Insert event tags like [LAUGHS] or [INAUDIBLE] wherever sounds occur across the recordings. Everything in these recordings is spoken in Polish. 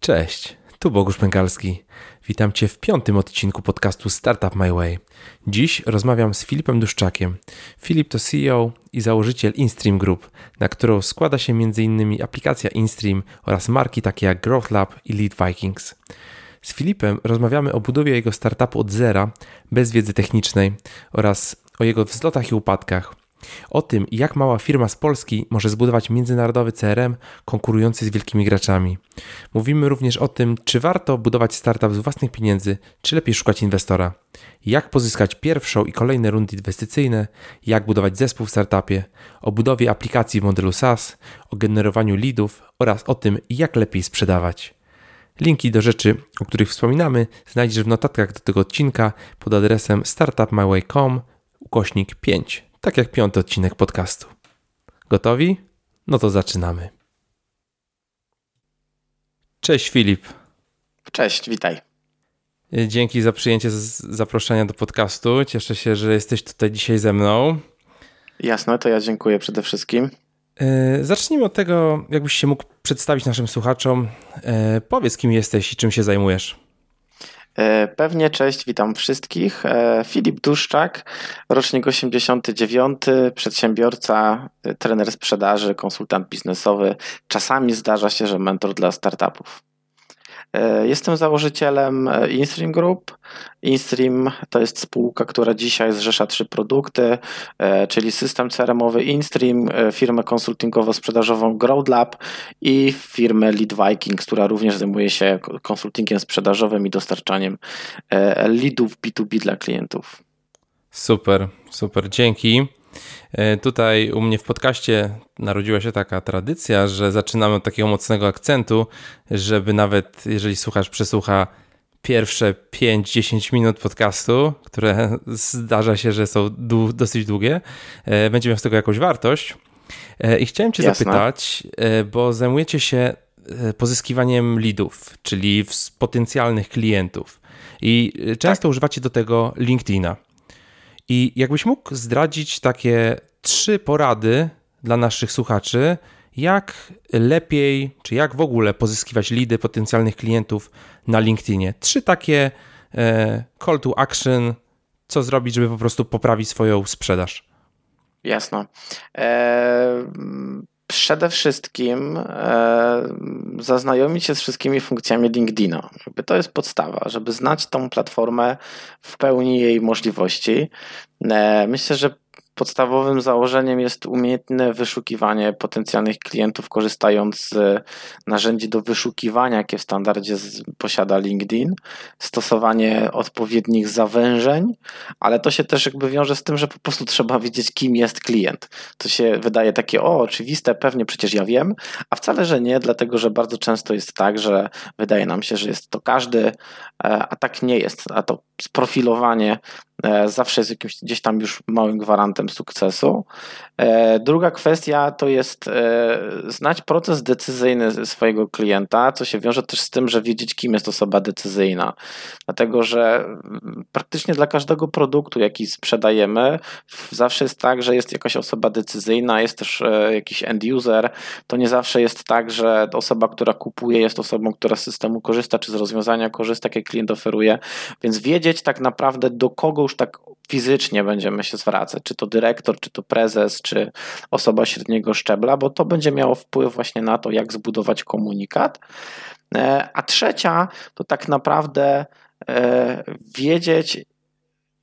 Cześć, tu Bogusz Pękalski. Witam Cię w piątym odcinku podcastu Startup My Way. Dziś rozmawiam z Filipem Duszczakiem. Filip to CEO i założyciel InStream Group, na którą składa się m.in. aplikacja InStream oraz marki takie jak Growth Lab i Lead Vikings. Z Filipem rozmawiamy o budowie jego startupu od zera, bez wiedzy technicznej oraz o jego wzlotach i upadkach, o tym, jak mała firma z Polski może zbudować międzynarodowy CRM konkurujący z wielkimi graczami. Mówimy również o tym, czy warto budować startup z własnych pieniędzy, czy lepiej szukać inwestora. Jak pozyskać pierwszą i kolejne rundy inwestycyjne, jak budować zespół w startupie, o budowie aplikacji w modelu SaaS, o generowaniu leadów oraz o tym, jak lepiej sprzedawać. Linki do rzeczy, o których wspominamy, znajdziesz w notatkach do tego odcinka pod adresem startupmyway.com ukośnik 5 tak jak piąty odcinek podcastu. Gotowi? No to zaczynamy. Cześć Filip. Cześć, witaj. Dzięki za przyjęcie zaproszenia do podcastu. Cieszę się, że jesteś tutaj dzisiaj ze mną. Jasne, to ja dziękuję przede wszystkim. E, zacznijmy od tego, jakbyś się mógł przedstawić naszym słuchaczom. E, powiedz, kim jesteś i czym się zajmujesz. E, pewnie, cześć, witam wszystkich. E, Filip Duszczak, rocznik 89, przedsiębiorca, trener sprzedaży, konsultant biznesowy. Czasami zdarza się, że mentor dla startupów. E, jestem założycielem e, InStream Group. InStream to jest spółka, która dzisiaj zrzesza trzy produkty, e, czyli system CRM-owy InStream, firmę konsultingowo-sprzedażową GrowLab i firmę Lead Vikings, która również zajmuje się konsultingiem sprzedażowym i dostarczaniem leadów B2B dla klientów. Super, super, dzięki. E, tutaj u mnie w podcaście narodziła się taka tradycja, że zaczynamy od takiego mocnego akcentu, żeby nawet jeżeli słuchasz, przesłucha pierwsze 5-10 minut podcastu, które zdarza się, że są dosyć długie, e, będzie miał z tego jakąś wartość. E, I chciałem Cię Jasne. zapytać, bo zajmujecie się pozyskiwaniem leadów, czyli potencjalnych klientów. I często tak. używacie do tego LinkedIna. I jakbyś mógł zdradzić takie trzy porady dla naszych słuchaczy, jak lepiej, czy jak w ogóle pozyskiwać lidy potencjalnych klientów na LinkedInie. Trzy takie e, call to action, co zrobić, żeby po prostu poprawić swoją sprzedaż. Jasno. Przede wszystkim e, zaznajomić się z wszystkimi funkcjami LinkedIna. Jakby to jest podstawa, żeby znać tą platformę w pełni jej możliwości. E, myślę, że podstawowym założeniem jest umiejętne wyszukiwanie potencjalnych klientów, korzystając z narzędzi do wyszukiwania, jakie w standardzie posiada LinkedIn, stosowanie odpowiednich zawężeń, ale to się też jakby wiąże z tym, że po prostu trzeba wiedzieć, kim jest klient. To się wydaje takie, o, oczywiste, pewnie przecież ja wiem, a wcale, że nie, dlatego że bardzo często jest tak, że wydaje nam się, że jest to każdy, e, a tak nie jest, a to sprofilowanie e, zawsze jest jakimś gdzieś tam już małym gwarantem sukcesu. E, druga kwestia to jest e, znać proces decyzyjny swojego klienta, co się wiąże też z tym, że wiedzieć, kim jest osoba decyzyjna. Dlatego, że mm, praktycznie dla każdego produktu, jaki sprzedajemy, zawsze jest tak, że jest jakaś osoba decyzyjna, jest też jakiś end user. To nie zawsze jest tak, że osoba, która kupuje, jest osobą, która z systemu korzysta, czy z rozwiązania korzysta, jakie klient oferuje, więc wiedzieć tak naprawdę do kogo już tak fizycznie będziemy się zwracać, czy to dyrektor, czy to prezes, czy osoba średniego szczebla, bo to będzie miało wpływ właśnie na to, jak zbudować komunikat. E, a trzecia to tak naprawdę e, wiedzieć,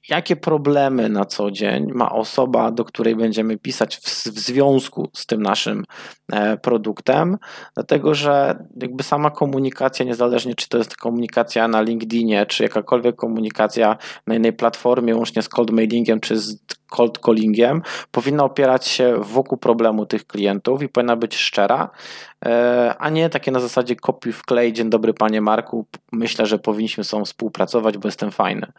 jakie problemy na co dzień ma osoba, do której będziemy pisać w, w, związku z tym naszym e, produktem, dlatego że jakby sama komunikacja, niezależnie czy to jest komunikacja na LinkedInie, czy jakakolwiek komunikacja na innej platformie, łącznie z cold mailingiem, czy z cold callingiem, powinna opierać się wokół problemu tych klientów i powinna być szczera, e, a nie takie na zasadzie kopiuj wklej, dzień dobry panie Marku, myślę, że powinniśmy są współpracować, bo jestem fajny.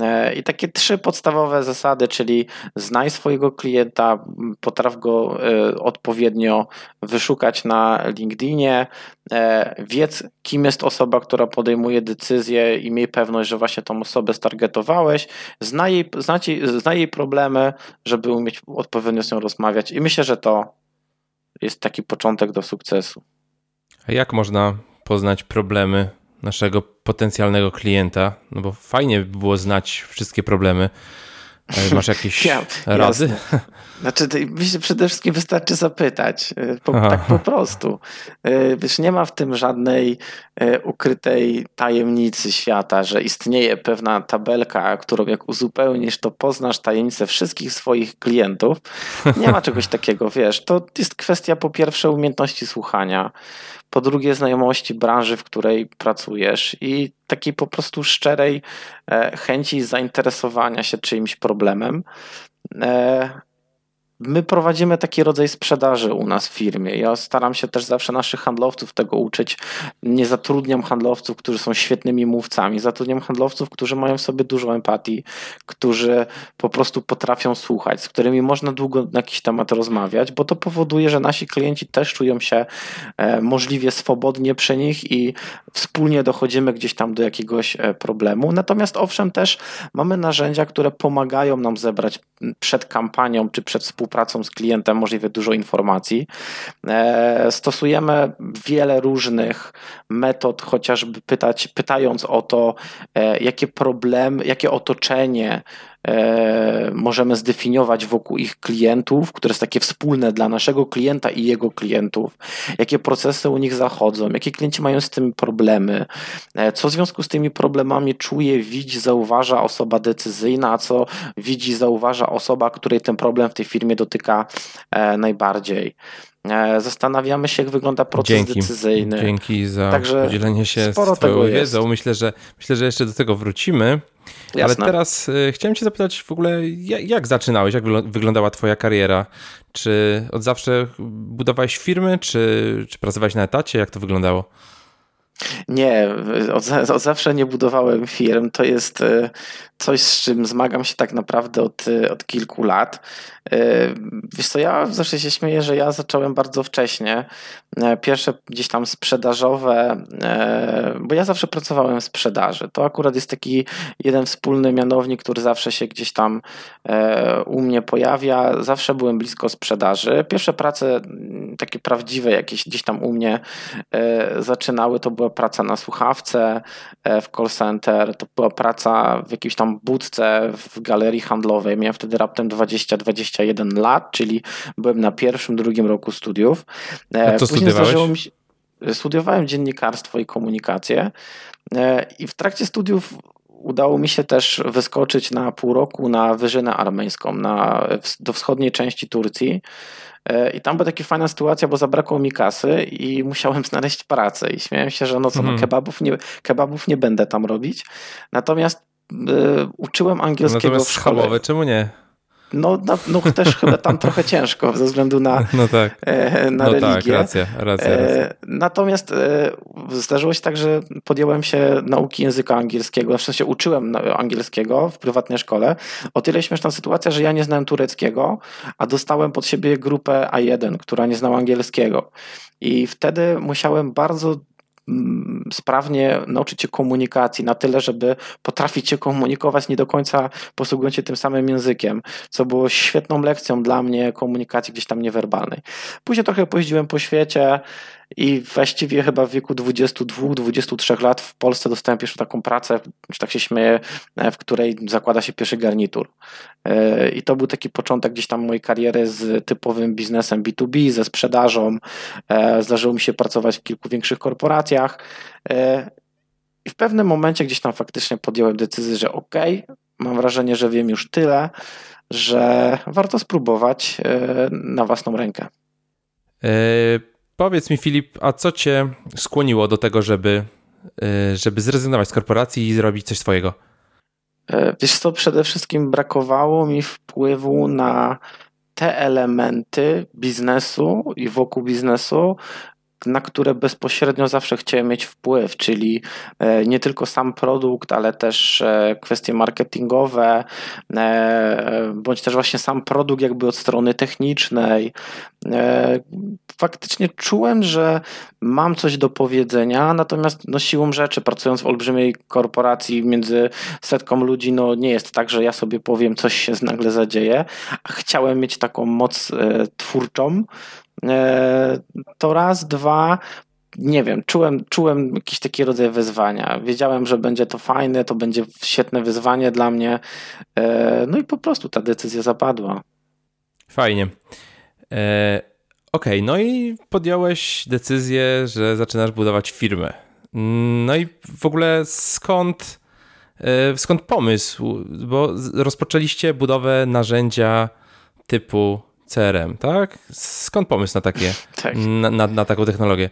E, I takie trzy podstawowe zasady, czyli znaj swojego klienta, potraf go e, odpowiednio wyszukać na LinkedInie, wiedz kim jest osoba, która podejmuje decyzję i miej pewność, że właśnie tą osobę stargetowałeś, znaj jej, znaj jej problemy, problemy, żeby umieć odpowiednio z nią rozmawiać. I myślę, że to jest taki początek do sukcesu. A jak można poznać problemy naszego potencjalnego klienta, no bo fajnie by było znać wszystkie problemy. Masz jakieś ja, rady? Jasne. [LAUGHS] Znaczy, myślę, przede wszystkim wystarczy zapytać. E, po, tak po prostu. E, wiesz, nie ma w tym żadnej e, ukrytej tajemnicy świata, że istnieje pewna tabelka, którą jak uzupełnisz, to poznasz tajemnicę wszystkich swoich klientów. Nie ma [LAUGHS] czegoś takiego, wiesz. To jest kwestia po pierwsze umiejętności słuchania po drugie znajomości branży, w której pracujesz i takiej po prostu szczerej chęci zainteresowania się czyimś problemem. My prowadzimy taki rodzaj sprzedaży u nas w firmie. Ja staram się też zawsze naszych handlowców tego uczyć. Nie zatrudniam handlowców, którzy są świetnymi mówcami. Zatrudniam handlowców, którzy mają w sobie dużo empatii, którzy po prostu potrafią słuchać, z którymi można długo na jakiś temat rozmawiać, bo to powoduje, że nasi klienci też czują się e, możliwie swobodnie przy nich i wspólnie dochodzimy gdzieś tam do jakiegoś e, problemu. Natomiast owszem, też mamy narzędzia, które pomagają nam zebrać przed kampanią czy przed współpracą współpracą z klientem możliwie dużo informacji. E, stosujemy wiele różnych metod, chociażby pytać, pytając o to, e, jakie problemy, jakie otoczenie możemy zdefiniować wokół ich klientów, które jest takie wspólne dla naszego klienta i jego klientów, jakie procesy u nich zachodzą, jakie klienci mają z tym problemy, e, co w związku z tymi problemami czuje, widzi, zauważa osoba decyzyjna, a co widzi, zauważa osoba, której ten problem w tej firmie dotyka e, najbardziej. Zastanawiamy się, jak wygląda proces dzięki, decyzyjny. Dzięki za Także podzielenie się z Twoją wiedzą. Myślę że, myślę, że jeszcze do tego wrócimy. Jasne. Ale teraz y, chciałem Cię zapytać w ogóle, jak, zaczynałeś, jak wyglądała Twoja kariera? Czy od zawsze budowałeś firmy, czy, czy pracowałeś na etacie? Jak to wyglądało? Nie, od, od, zawsze nie budowałem firm. To jest y, coś, z czym zmagam się tak naprawdę od, od kilku lat. Y, wiesz co, ja zawsze się śmieję, że ja zacząłem bardzo wcześnie. E, pierwsze gdzieś tam sprzedażowe, e, bo ja zawsze pracowałem w sprzedaży. To akurat jest taki jeden wspólny mianownik, który zawsze się gdzieś tam e, u mnie pojawia. Zawsze byłem blisko sprzedaży. Pierwsze prace takie prawdziwe jakieś gdzieś tam u mnie zaczynały, to była praca na słuchawce w call center, to była praca w jakiejś tam budce w galerii handlowej. Miałem wtedy raptem 20-21 lat, czyli byłem na pierwszym, drugim roku studiów. A co Później studiowałeś? Mi się, studiowałem dziennikarstwo i komunikację e, i w trakcie studiów udało mi się też wyskoczyć na pół roku na Wyżynę Armeńską, na, do wschodniej części Turcji. E, I tam była taka fajna sytuacja, bo zabrakło mi kasy i musiałem [LAUGHS] znaleźć pracę. I śmiałem się, że no co, no, mhm. kebabów, nie, kebabów nie będę tam robić. Natomiast uczyłem angielskiego Natomiast w szkole. Schabowe, czemu nie? No, no, no też chyba tam trochę ciężko ze względu na, [LAUGHS] no tak. E, na no tak, religię. Tak, racja, racja, e, racja. Natomiast e, zdarzyło się tak, że podjąłem się nauki języka angielskiego, w sensie uczyłem angielskiego w prywatnej szkole. O tyle śmieszna sytuacja, że ja nie znałem tureckiego, a dostałem pod siebie grupę A1, która nie znała angielskiego. I wtedy musiałem bardzo sprawnie nauczyć się komunikacji na tyle, żeby potrafić się komunikować nie do końca posługując się tym samym językiem, co było świetną lekcją dla mnie komunikacji gdzieś tam niewerbalnej. Później trochę pojeździłem po świecie, i właściwie chyba w wieku 22-23 lat w Polsce dostałem pierwszą taką pracę, czy tak się śmieję, e, w której zakłada się pierwszy garnitur. E, I to był taki początek gdzieś tam mojej kariery z typowym biznesem B2B, ze sprzedażą. E, zdarzyło mi się pracować w kilku większych korporacjach. I w pewnym momencie gdzieś tam faktycznie podjąłem decyzję, że ok, mam wrażenie, że wiem już tyle, że warto spróbować na własną rękę. Powiedz mi, Filip, a co cię skłoniło do tego, żeby, y, żeby zrezygnować z korporacji i zrobić coś swojego? E, wiesz co, przede wszystkim brakowało mi wpływu na te elementy biznesu i wokół biznesu, na które bezpośrednio zawsze chciałem mieć wpływ, czyli e, nie tylko sam produkt, ale też e, kwestie marketingowe, e, bądź też właśnie sam produkt jakby od strony technicznej. Faktycznie czułem, że mam coś do powiedzenia, natomiast no siłą rzeczy, pracując w olbrzymiej korporacji między setką ludzi, no nie jest tak, że ja sobie powiem, coś się nagle zadzieje. Chciałem mieć taką moc twórczą, to raz, dwa, nie wiem, czułem, czułem jakiś taki rodzaj wyzwania. Wiedziałem, że będzie to fajne, to będzie świetne wyzwanie dla mnie. E, no i po prostu ta decyzja zapadła. Fajnie. E, Okej, okay, no i podjąłeś decyzję, że zaczynasz budować firmę. No i w ogóle skąd, e, skąd pomysł? Bo rozpoczęliście budowę narzędzia typu CRM, tak? Skąd pomysł na takie, [LAUGHS] tak. na, na, na taką technologię?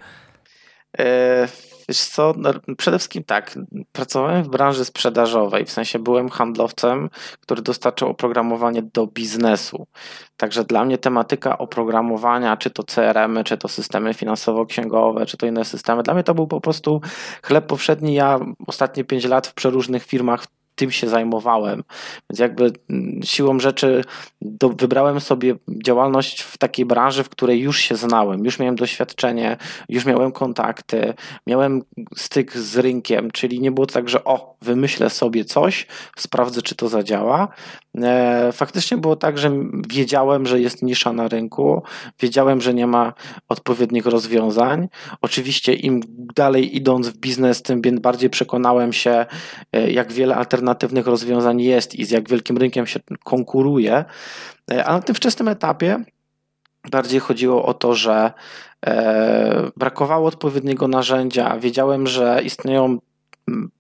E, wiesz co, no, przede wszystkim tak, pracowałem w branży sprzedażowej, w sensie byłem handlowcem, który dostarczał oprogramowanie do biznesu. Także dla mnie tematyka oprogramowania, czy to CRM, czy to systemy finansowo-księgowe, czy to inne systemy, dla mnie to był po prostu chleb powszedni. Ja ostatnie 5 lat w przeróżnych firmach tym się zajmowałem. Więc jakby mm, siłą rzeczy do, wybrałem sobie działalność w takiej branży, w której już się znałem, już miałem doświadczenie, już miałem kontakty, miałem styk z rynkiem, czyli nie było tak, że o, wymyślę sobie coś, sprawdzę, czy to zadziała. E, faktycznie było tak, że wiedziałem, że jest nisza na rynku, wiedziałem, że nie ma odpowiednich rozwiązań. Oczywiście im dalej idąc w biznes, tym bardziej przekonałem się, e, jak wiele alternatywnych rozwiązań jest i z jak wielkim rynkiem się konkuruje. E, a na tym wczesnym etapie bardziej chodziło o to, że brakowało odpowiedniego narzędzia. Wiedziałem, że istnieją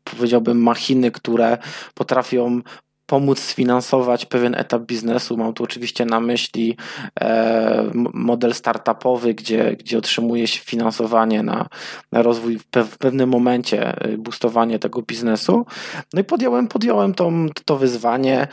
powiedziałbym, machiny, które potrafią pomóc sfinansować pewien etap biznesu. Mam tu oczywiście na myśli e, model startupowy, gdzie, gdzie otrzymuje się finansowanie na, na rozwój w, pewnym momencie, e, boostowanie tego biznesu. No i podjąłem, podjąłem to, to wyzwanie,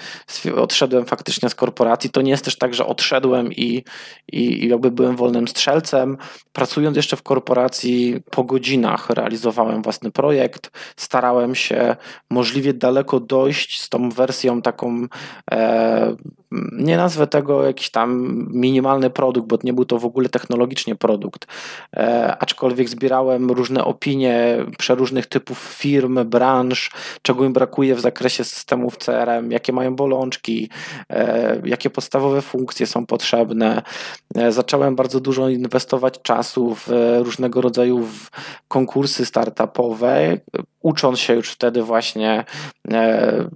odszedłem faktycznie z korporacji. To nie jest też tak, że odszedłem i, i jakby byłem wolnym strzelcem. Pracując jeszcze w korporacji po godzinach realizowałem własny projekt, starałem się możliwie daleko dojść z tą wersją wersją taką, e, nie nazwę tego jakiś tam minimalny produkt, bo nie był to w ogóle technologicznie produkt, e, aczkolwiek zbierałem różne opinie przeróżnych typów firm, branż, czego im brakuje w zakresie systemów CRM, jakie mają bolączki, e, jakie podstawowe funkcje są potrzebne. E, zacząłem bardzo dużo inwestować czasu w różnego rodzaju konkursy startupowe, ucząc się już wtedy właśnie e,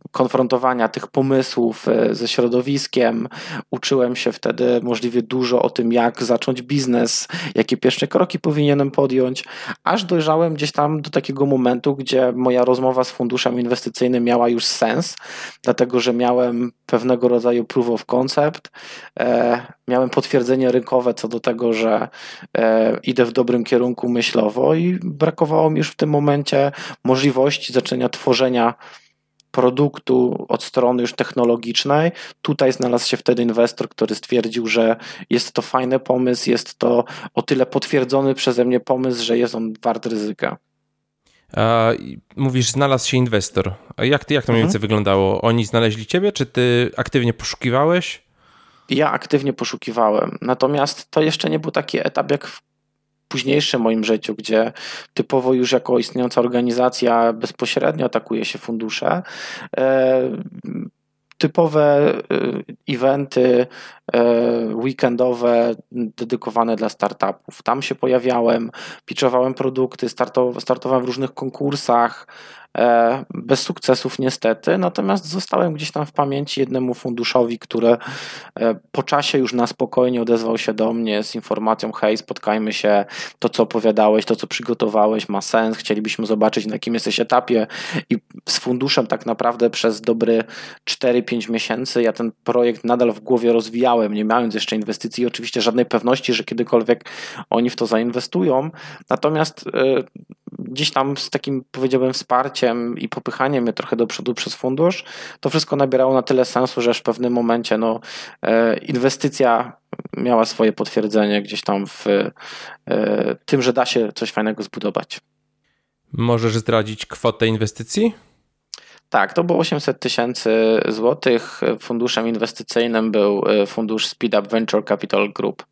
konfrontowania tych pomysłów e, ze środowiskiem, uczyłem się wtedy możliwie dużo o tym, jak zacząć biznes, jakie pierwsze kroki powinienem podjąć, aż dojrzałem gdzieś tam do takiego momentu, gdzie moja rozmowa z funduszem inwestycyjnym miała już sens, dlatego że miałem pewnego rodzaju proof of concept, e, miałem potwierdzenie rynkowe co do tego, że idę w dobrym kierunku myślowo i brakowało mi już w tym momencie możliwości zaczęcia tworzenia produktu od strony już technologicznej. Tutaj znalazł się wtedy inwestor, który stwierdził, że jest to fajny pomysł, jest to o tyle potwierdzony przeze mnie pomysł, że jest on wart ryzyka. A, mówisz, znalazł się inwestor. A jak, jak to mniej więcej mhm. wyglądało? Oni znaleźli ciebie, czy ty aktywnie poszukiwałeś? Ja aktywnie poszukiwałem. Natomiast to jeszcze nie był taki etap jak w późniejszym moim życiu, gdzie typowo już jako istniejąca organizacja bezpośrednio atakuje się fundusze. E, typowe e, eventy e, weekendowe dedykowane dla startupów. Tam się pojawiałem, pitchowałem produkty, startowałem w różnych konkursach, bez sukcesów niestety, natomiast zostałem gdzieś tam w pamięci jednemu funduszowi, który e, po czasie już na spokojnie odezwał się do mnie z informacją: hej, spotkajmy się, to co opowiadałeś, to co przygotowałeś ma sens, chcielibyśmy zobaczyć na jakim jesteś etapie i z funduszem tak naprawdę przez dobry 4-5 miesięcy ja ten projekt nadal w głowie rozwijałem, nie mając jeszcze inwestycji i oczywiście żadnej pewności, że kiedykolwiek oni w to zainwestują, natomiast e, gdzieś tam z takim powiedziałbym wsparciem i popychaniem mnie trochę do przodu przez fundusz, to wszystko nabierało na tyle sensu, że w pewnym momencie no, e, inwestycja miała swoje potwierdzenie gdzieś tam w e, tym, że da się coś fajnego zbudować. Możesz zdradzić kwotę inwestycji? Tak, to było 800 tysięcy złotych. Funduszem inwestycyjnym był e, fundusz Speed Up Venture Capital Group.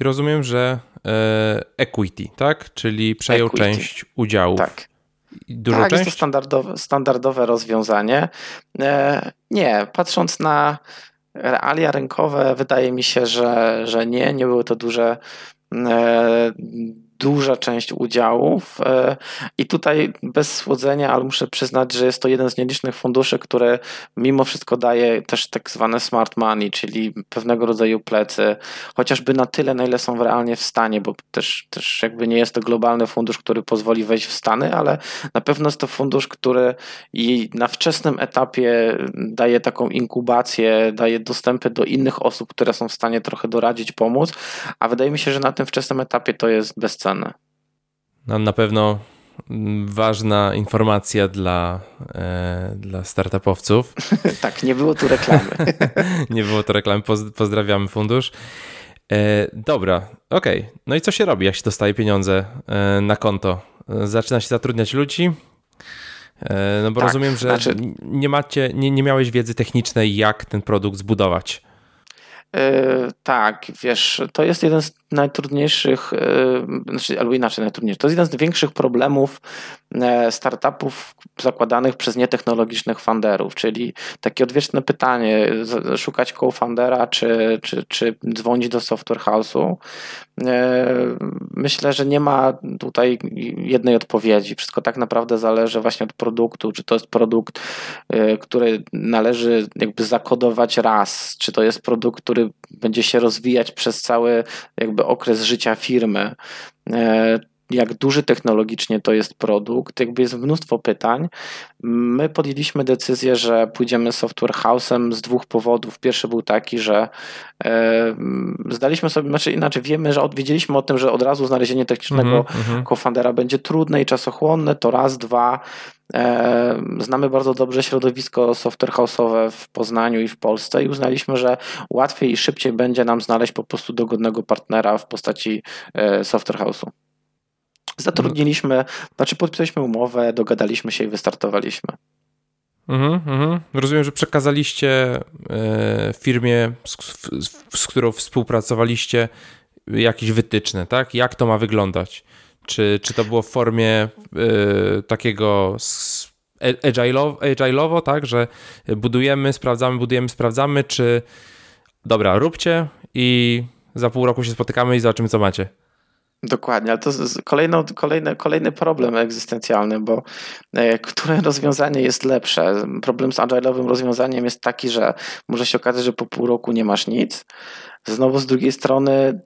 I rozumiem, że e, equity, tak? Czyli przejął equity. część udziałów. Tak. Dużo tak, część? jest to standardowe, standardowe rozwiązanie. E, nie, patrząc na realia rynkowe, wydaje mi się, że, że nie, nie były to duże, e, duża część udziałów e, i tutaj bez słodzenia, ale muszę przyznać, że jest to jeden z nielicznych funduszy, które mimo wszystko daje też tak zwane smart money, czyli pewnego rodzaju plecy, chociażby na tyle, na ile są realnie w stanie, bo też, też jakby nie jest to globalny fundusz, który pozwoli wejść w Stany, ale na pewno jest to fundusz, który i na wczesnym etapie daje taką inkubację, daje dostępy do innych osób, które są w stanie trochę doradzić, pomóc, a wydaje mi się, że na tym wczesnym etapie to jest bezcenne. No, na pewno ważna informacja dla, e, dla startupowców. [LAUGHS] [LAUGHS] tak, nie było tu reklamy. [LAUGHS] nie było tu reklamy, pozdrawiamy fundusz. E, dobra, okej. Okay. No i co się robi, jak się dostaje pieniądze e, na konto? Zaczyna się zatrudniać ludzi? E, no bo tak, rozumiem, że znaczy... nie, macie, nie, nie miałeś wiedzy technicznej, jak ten produkt zbudować. Yy, tak, wiesz, to jest jeden z najtrudniejszych, yy, znaczy, albo inaczej najtrudniejszy, to jest jeden z większych problemów yy, startupów zakładanych przez nietechnologicznych funderów, czyli takie odwieczne pytanie, szukać co-fundera czy, czy, czy dzwonić do software house'u. Myślę, że nie ma tutaj jednej odpowiedzi. Wszystko tak naprawdę zależy właśnie od produktu, czy to jest produkt, który należy jakby zakodować raz, czy to jest produkt, który będzie się rozwijać przez cały jakby okres życia firmy. E, jak duży technologicznie to jest produkt, jakby jest mnóstwo pytań. My podjęliśmy decyzję, że pójdziemy software house'em z dwóch powodów. Pierwszy był taki, że e, zdaliśmy sobie, znaczy inaczej, wiemy, że odwiedziliśmy o tym, że od razu znalezienie technicznego mm -hmm. będzie trudne i czasochłonne, to raz, dwa, Znamy bardzo dobrze środowisko software house'owe w Poznaniu i w Polsce i uznaliśmy, że łatwiej i szybciej będzie nam znaleźć po prostu dogodnego partnera w postaci e, software house'u. Zatrudniliśmy, znaczy podpisaliśmy umowę, dogadaliśmy się i wystartowaliśmy. Mhm, mhm. Rozumiem, że przekazaliście e, firmie, z, z, którą współpracowaliście, jakieś wytyczne, tak? Jak to ma wyglądać? Czy, czy to było w formie y, takiego agile'owo, agile'owo, tak? Że budujemy, sprawdzamy, budujemy, sprawdzamy, czy dobra, róbcie i za pół roku się spotykamy i zobaczymy, co macie. Dokładnie, ale to jest kolejny, kolejny, kolejny problem egzystencjalny, bo e, które rozwiązanie jest lepsze? Problem z agile'owym rozwiązaniem jest taki, że może się okazać, że po pół roku nie masz nic. Znowu z drugiej strony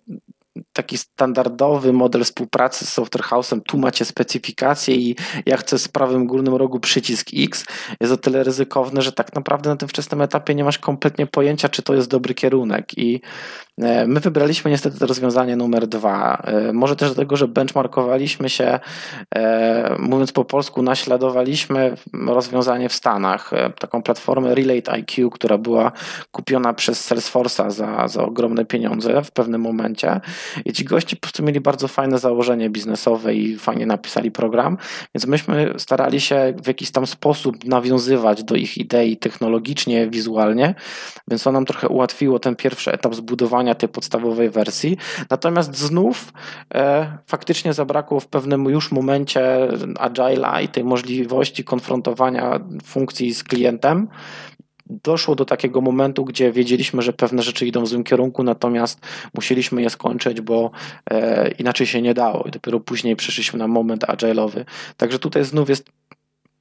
taki standardowy model współpracy z Software House'em, tu macie specyfikację i ja chcę z prawym górnym rogu przycisk X, jest o tyle ryzykowny, że tak naprawdę na tym wczesnym etapie nie masz kompletnie pojęcia, czy to jest dobry kierunek. I my wybraliśmy niestety to rozwiązanie numer dwa. E, może też dlatego, że benchmarkowaliśmy się, e, mówiąc po polsku, naśladowaliśmy rozwiązanie w Stanach, taką platformę Relate IQ, która była kupiona przez Salesforce'a za, za ogromne pieniądze w pewnym momencie. I ci goście po prostu mieli bardzo fajne założenie biznesowe i fajnie napisali program, więc myśmy starali się w jakiś tam sposób nawiązywać do ich idei technologicznie, wizualnie, więc to nam trochę ułatwiło ten pierwszy etap zbudowania tej podstawowej wersji. Natomiast znów e, faktycznie zabrakło w pewnym już momencie agile i tej możliwości konfrontowania funkcji z klientem doszło do takiego momentu, gdzie wiedzieliśmy, że pewne rzeczy idą w złym kierunku, natomiast musieliśmy je skończyć, bo e, inaczej się nie dało i dopiero później przeszliśmy na moment agile'owy. Także tutaj znów jest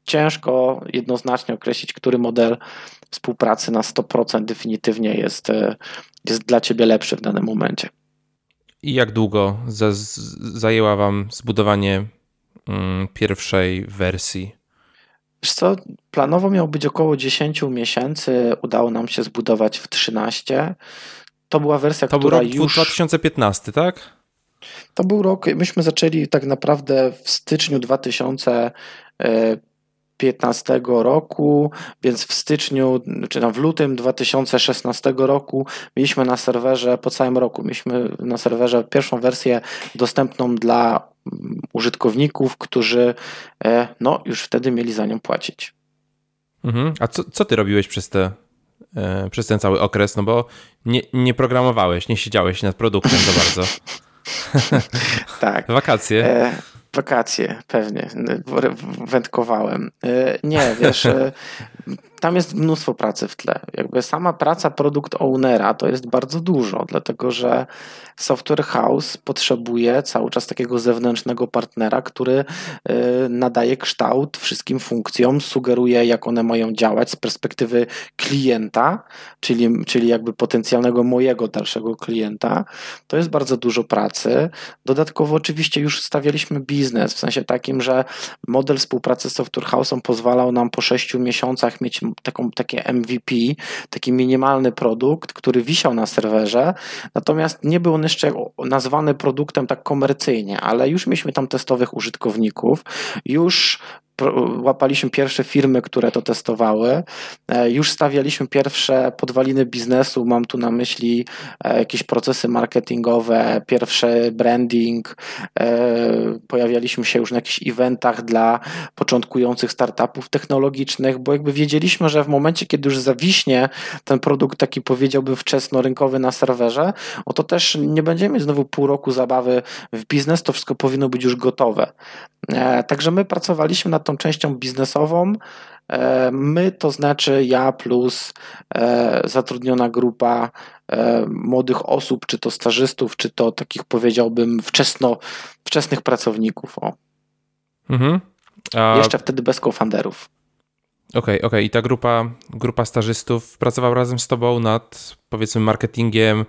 ciężko jednoznacznie określić, który model współpracy na 100% definitywnie jest, e, jest dla Ciebie lepszy w danym momencie. I jak długo zajęła Wam zbudowanie mm, pierwszej wersji Wiesz co, planowo miał być około 10 miesięcy, udało nam się zbudować w 13. To była wersja, to która był rok już... 2015, tak? To był rok, myśmy zaczęli tak naprawdę w styczniu 2015 roku, więc w styczniu, czy tam w lutym 2016 roku mieliśmy na serwerze po całym roku, mieliśmy na serwerze pierwszą wersję dostępną dla użytkowników, którzy e, no, już wtedy mieli za nią płacić. Mhm. A co, co ty robiłeś przez, te, e, przez ten cały okres? No bo nie, nie programowałeś, nie siedziałeś nad produktem za bardzo. [LAUGHS] tak. [LAUGHS] Wakacje. E, wakacje, pewnie. Wędkowałem. E, nie, wiesz, e, [LAUGHS] tam jest mnóstwo pracy w tle. Jakby sama praca produkt ownera to jest bardzo dużo, dlatego że software house potrzebuje cały czas takiego zewnętrznego partnera, który y, nadaje kształt wszystkim funkcjom, sugeruje jak one mają działać z perspektywy klienta, czyli, czyli jakby potencjalnego mojego dalszego klienta. To jest bardzo dużo pracy. Dodatkowo oczywiście już stawialiśmy biznes, w sensie takim, że model współpracy z software house'em pozwalał nam po sześciu miesiącach mieć taką, takie MVP, taki minimalny produkt, który wisiał na serwerze, natomiast nie był on jeszcze nazwany produktem tak komercyjnie, ale już mieliśmy tam testowych użytkowników, już łapaliśmy pierwsze firmy, które to testowały. E, już stawialiśmy pierwsze podwaliny biznesu. Mam tu na myśli e, jakieś procesy marketingowe, pierwszy branding. E, pojawialiśmy się już na jakichś eventach dla początkujących startupów technologicznych, bo jakby wiedzieliśmy, że w momencie, kiedy już zawiśnie ten produkt taki powiedziałbym wczesnorynkowy na serwerze, o to też nie będziemy znowu pół roku zabawy w biznes, to wszystko powinno być już gotowe. Także my pracowaliśmy nad tą częścią biznesową. E, my to znaczy ja plus e, zatrudniona grupa e, młodych osób, czy to stażystów, czy to takich powiedziałbym wczesno, wczesnych pracowników. O. Mhm. A... Jeszcze wtedy bez co-founderów. Okej, okay, okej. Okay. I ta grupa, grupa stażystów pracowała razem z tobą nad powiedzmy marketingiem,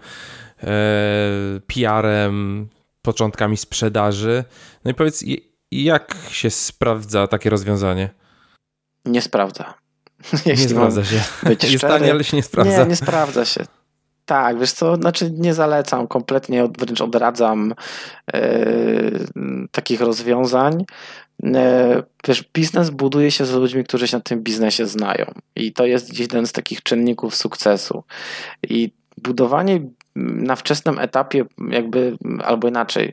PR-em, początkami sprzedaży. No i powiedz, jak się sprawdza takie rozwiązanie? Nie sprawdza. [LAUGHS] nie sprawdza się. [LAUGHS] Być Jest tanie, ale się nie sprawdza. Nie, nie sprawdza się. Tak, wiesz co, znaczy nie zalecam, kompletnie wręcz odradzam e, takich rozwiązań. E, wiesz, biznes buduje się z ludźmi, którzy się na tym biznesie znają i to jest jeden z takich czynników sukcesu. I budowanie na wczesnym etapie, jakby albo inaczej,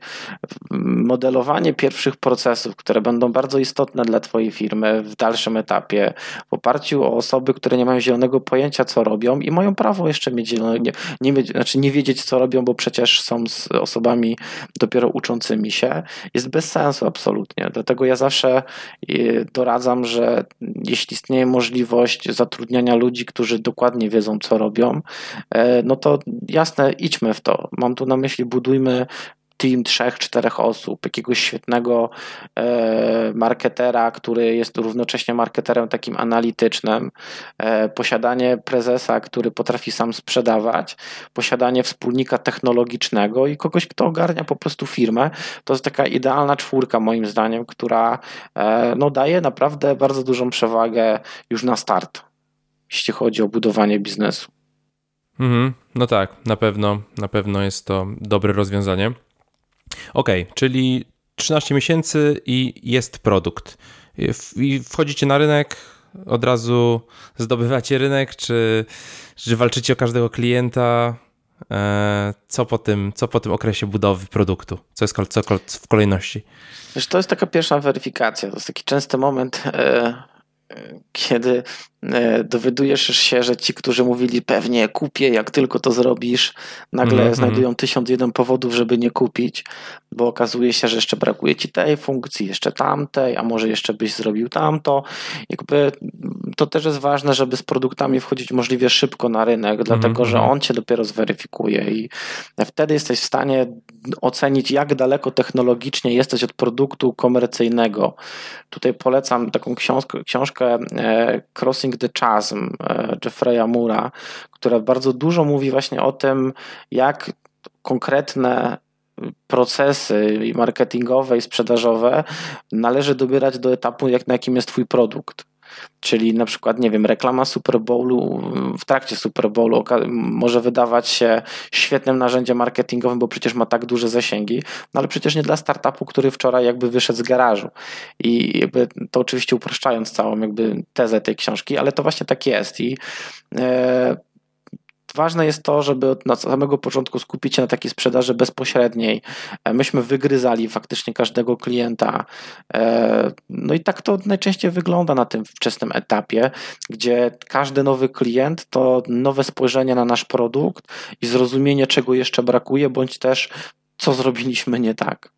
modelowanie pierwszych procesów, które będą bardzo istotne dla Twojej firmy w dalszym etapie, w oparciu o osoby, które nie mają zielonego pojęcia, co robią i mają prawo jeszcze mieć zielone, nie, nie, znaczy nie wiedzieć, co robią, bo przecież są z osobami dopiero uczącymi się, jest bez sensu absolutnie. Dlatego ja zawsze y, doradzam, że jeśli istnieje możliwość zatrudniania ludzi, którzy dokładnie wiedzą, co robią, e, no to jasne, idźmy w to. Mam tu na myśli, budujmy team trzech, czterech osób, jakiegoś świetnego e, marketera, który jest równocześnie marketerem takim analitycznym, e, posiadanie prezesa, który potrafi sam sprzedawać, posiadanie wspólnika technologicznego i kogoś, kto ogarnia po prostu firmę. To jest taka idealna czwórka moim zdaniem, która e, no, daje naprawdę bardzo dużą przewagę już na start, jeśli chodzi o budowanie biznesu. Mhm, no tak, na pewno, na pewno jest to dobre rozwiązanie. Ok, czyli 13 miesięcy i jest produkt. I wchodzicie na rynek, od razu zdobywacie rynek, czy, czy walczycie o każdego klienta? E, co po, tym, co po tym okresie budowy produktu? Co jest co w kolejności? Wiesz, to jest taka pierwsza weryfikacja. To jest taki częsty moment, e, kiedy E, dowiadujesz się, że ci, którzy mówili pewnie kupię, jak tylko to zrobisz, nagle mm -hmm. znajdują tysiąc jeden powodów, żeby nie kupić, bo okazuje się, że jeszcze brakuje ci tej funkcji, jeszcze tamtej, a może jeszcze byś zrobił tamto. Jakby to też jest ważne, żeby z produktami wchodzić możliwie szybko na rynek, dlatego mm -hmm. że on cię dopiero zweryfikuje i wtedy jesteś w stanie ocenić, jak daleko technologicznie jesteś od produktu komercyjnego. Tutaj polecam taką książkę, książkę Crossing The Chasm e, Jeffrey'a Mura, która bardzo dużo mówi właśnie o tym, jak konkretne procesy marketingowe i sprzedażowe należy dobierać do etapu, jak na jakim jest twój produkt. Czyli na przykład, nie wiem, reklama Super Bowlu w trakcie Super Bowlu może wydawać się świetnym narzędziem marketingowym, bo przecież ma tak duże zasięgi, no ale przecież nie dla startupu, który wczoraj jakby wyszedł z garażu. I jakby to oczywiście upraszczając całą jakby tezę tej książki, ale to właśnie tak jest. I e, Ważne jest to, żeby od samego początku skupić się na takiej sprzedaży bezpośredniej. E, myśmy wygryzali faktycznie każdego klienta. E, no i tak to najczęściej wygląda na tym wczesnym etapie, gdzie każdy nowy klient to nowe spojrzenie na nasz produkt i zrozumienie, czego jeszcze brakuje, bądź też co zrobiliśmy nie tak.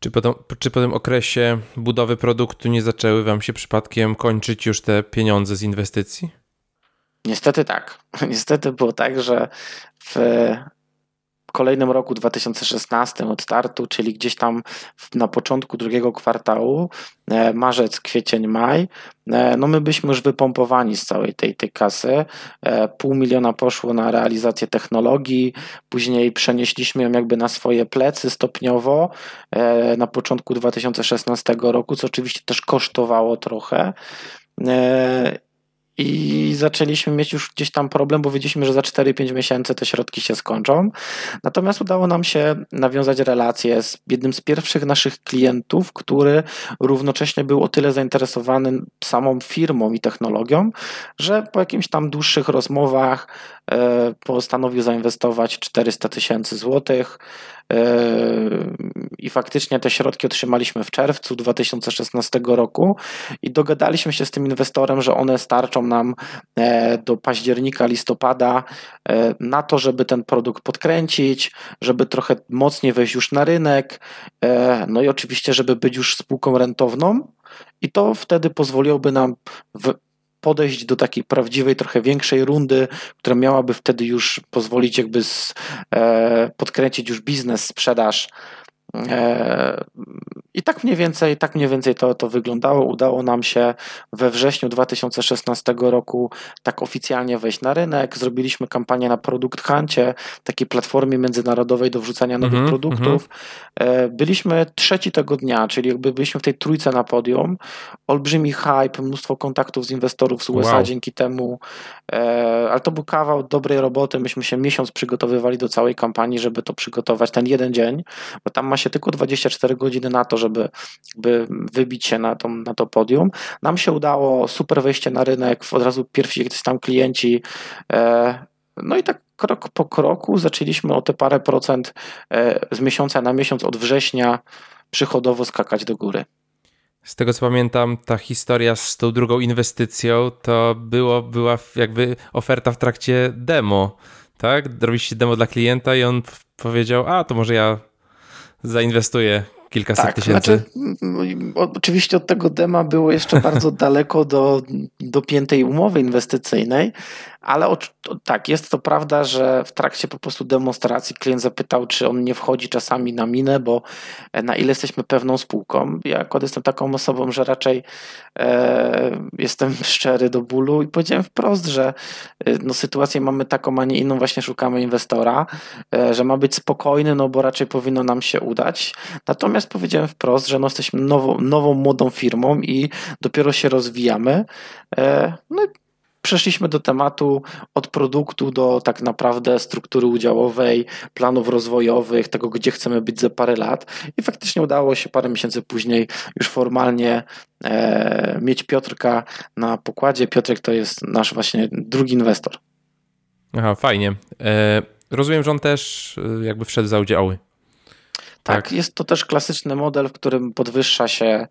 Czy po, tym, czy po tym okresie budowy produktu nie zaczęły Wam się przypadkiem kończyć już te pieniądze z inwestycji? Niestety tak. [LAUGHS] Niestety było tak, że w kolejnym roku 2016 od startu, czyli gdzieś tam na początku drugiego kwartału, e, marzec, kwiecień, maj, e, no my byśmy już wypompowani z całej tej, tej kasy. E, pół miliona poszło na realizację technologii, później przenieśliśmy ją jakby na swoje plecy stopniowo na początku 2016 roku, co oczywiście też kosztowało trochę. I zaczęliśmy mieć już gdzieś tam problem, bo wiedzieliśmy, że za 4-5 miesięcy te środki się skończą. Natomiast udało nam się nawiązać relacje z jednym z pierwszych naszych klientów, który równocześnie był o tyle zainteresowany samą firmą i technologią, że po jakimś tam dłuższych rozmowach e, postanowił zainwestować 400 tysięcy złotych i faktycznie te środki otrzymaliśmy w czerwcu 2016 roku i dogadaliśmy się z tym inwestorem, że one starczą nam e, do października, listopada e, na to, żeby ten produkt podkręcić, żeby trochę mocniej wejść już na rynek, e, no i oczywiście, żeby być już spółką rentowną. I to wtedy pozwoliłoby nam w, podejść do takiej prawdziwej, trochę większej rundy, która miałaby wtedy już pozwolić jakby z, e, podkręcić już biznes, sprzedaż I tak mniej więcej, tak mniej więcej to, to wyglądało. Udało nam się we wrześniu 2016 roku tak oficjalnie wejść na rynek. Zrobiliśmy kampanię na Produkt Huncie, takiej platformie międzynarodowej do wrzucania nowych mm -hmm, produktów. Mm -hmm. Byliśmy trzeci tego dnia, czyli jakby byliśmy w tej trójce na podium. Olbrzymi hype, mnóstwo kontaktów z inwestorów z USA wow. dzięki temu. E, ale to był kawał dobrej roboty. Myśmy się miesiąc przygotowywali do całej kampanii, żeby to przygotować ten jeden dzień, bo tam ma się tylko 24 godziny na to, żeby, by wybić się na to, na to podium. Nam się udało super wejście na rynek, od razu pierwsi jakiś tam klienci. E, no i tak krok po kroku zaczęliśmy o te parę procent e, z miesiąca na miesiąc od września przychodowo skakać do góry. Z tego co pamiętam, ta historia z tą drugą inwestycją to było, była jakby oferta w trakcie demo, tak? Robiliście demo dla klienta i on powiedział, a to może ja zainwestuję kilkaset tak, tysięcy. Znaczy, oczywiście od tego dema było jeszcze bardzo [LAUGHS] daleko do, do piętej umowy inwestycyjnej, ale tak, jest to prawda, że w trakcie po prostu demonstracji klient zapytał, czy on nie wchodzi czasami na minę, bo e, na ile jesteśmy pewną spółką. Ja akurat jestem taką osobą, że raczej e, jestem [LAUGHS] szczery do bólu i powiedziałem wprost, że e, no, sytuację mamy taką, a nie inną, właśnie szukamy inwestora, e, że ma być spokojny, no bo raczej powinno nam się udać. Natomiast powiedziałem wprost, że no, jesteśmy nową, nową młodą firmą i dopiero się rozwijamy. E, no przeszliśmy do tematu od produktu do tak naprawdę struktury udziałowej, planów rozwojowych, tego gdzie chcemy być za parę lat i faktycznie udało się parę miesięcy później już formalnie e, mieć Piotrka na pokładzie. Piotrek to jest nasz właśnie drugi inwestor. Aha, fajnie. E, rozumiem, że on też e, jakby wszedł za udziały. Tak, tak, jest to też klasyczny model, w którym podwyższa się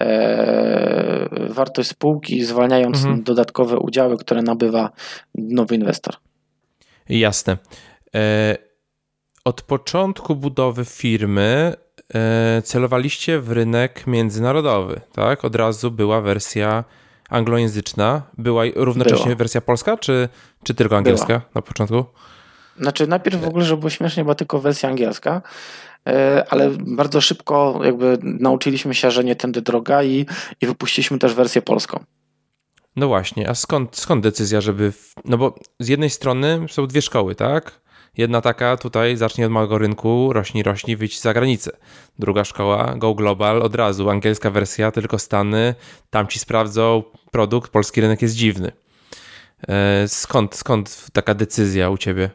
e, wartość spółki, zwalniając mhm. dodatkowe udziały, które nabywa nowy inwestor. Jasne. E, od początku budowy firmy e, celowaliście w rynek międzynarodowy, tak? Od razu była wersja anglojęzyczna. Była równocześnie wersja polska, czy, czy tylko angielska była. na początku? Znaczy, najpierw w ogóle, żeby było śmiesznie, była tylko wersja angielska. E, ale bardzo szybko jakby nauczyliśmy się, że nie tędy droga i, i wypuściliśmy też wersję polską. No właśnie, a skąd, skąd decyzja, żeby. No bo z jednej strony są dwie szkoły, tak? Jedna taka tutaj zacznie od małego rynku, rośnie, rośnie, wyjść za granicę. Druga szkoła, Go Global, od razu, angielska wersja, tylko Stany, tam ci sprawdzą produkt, polski rynek jest dziwny. E, skąd, skąd taka decyzja u ciebie?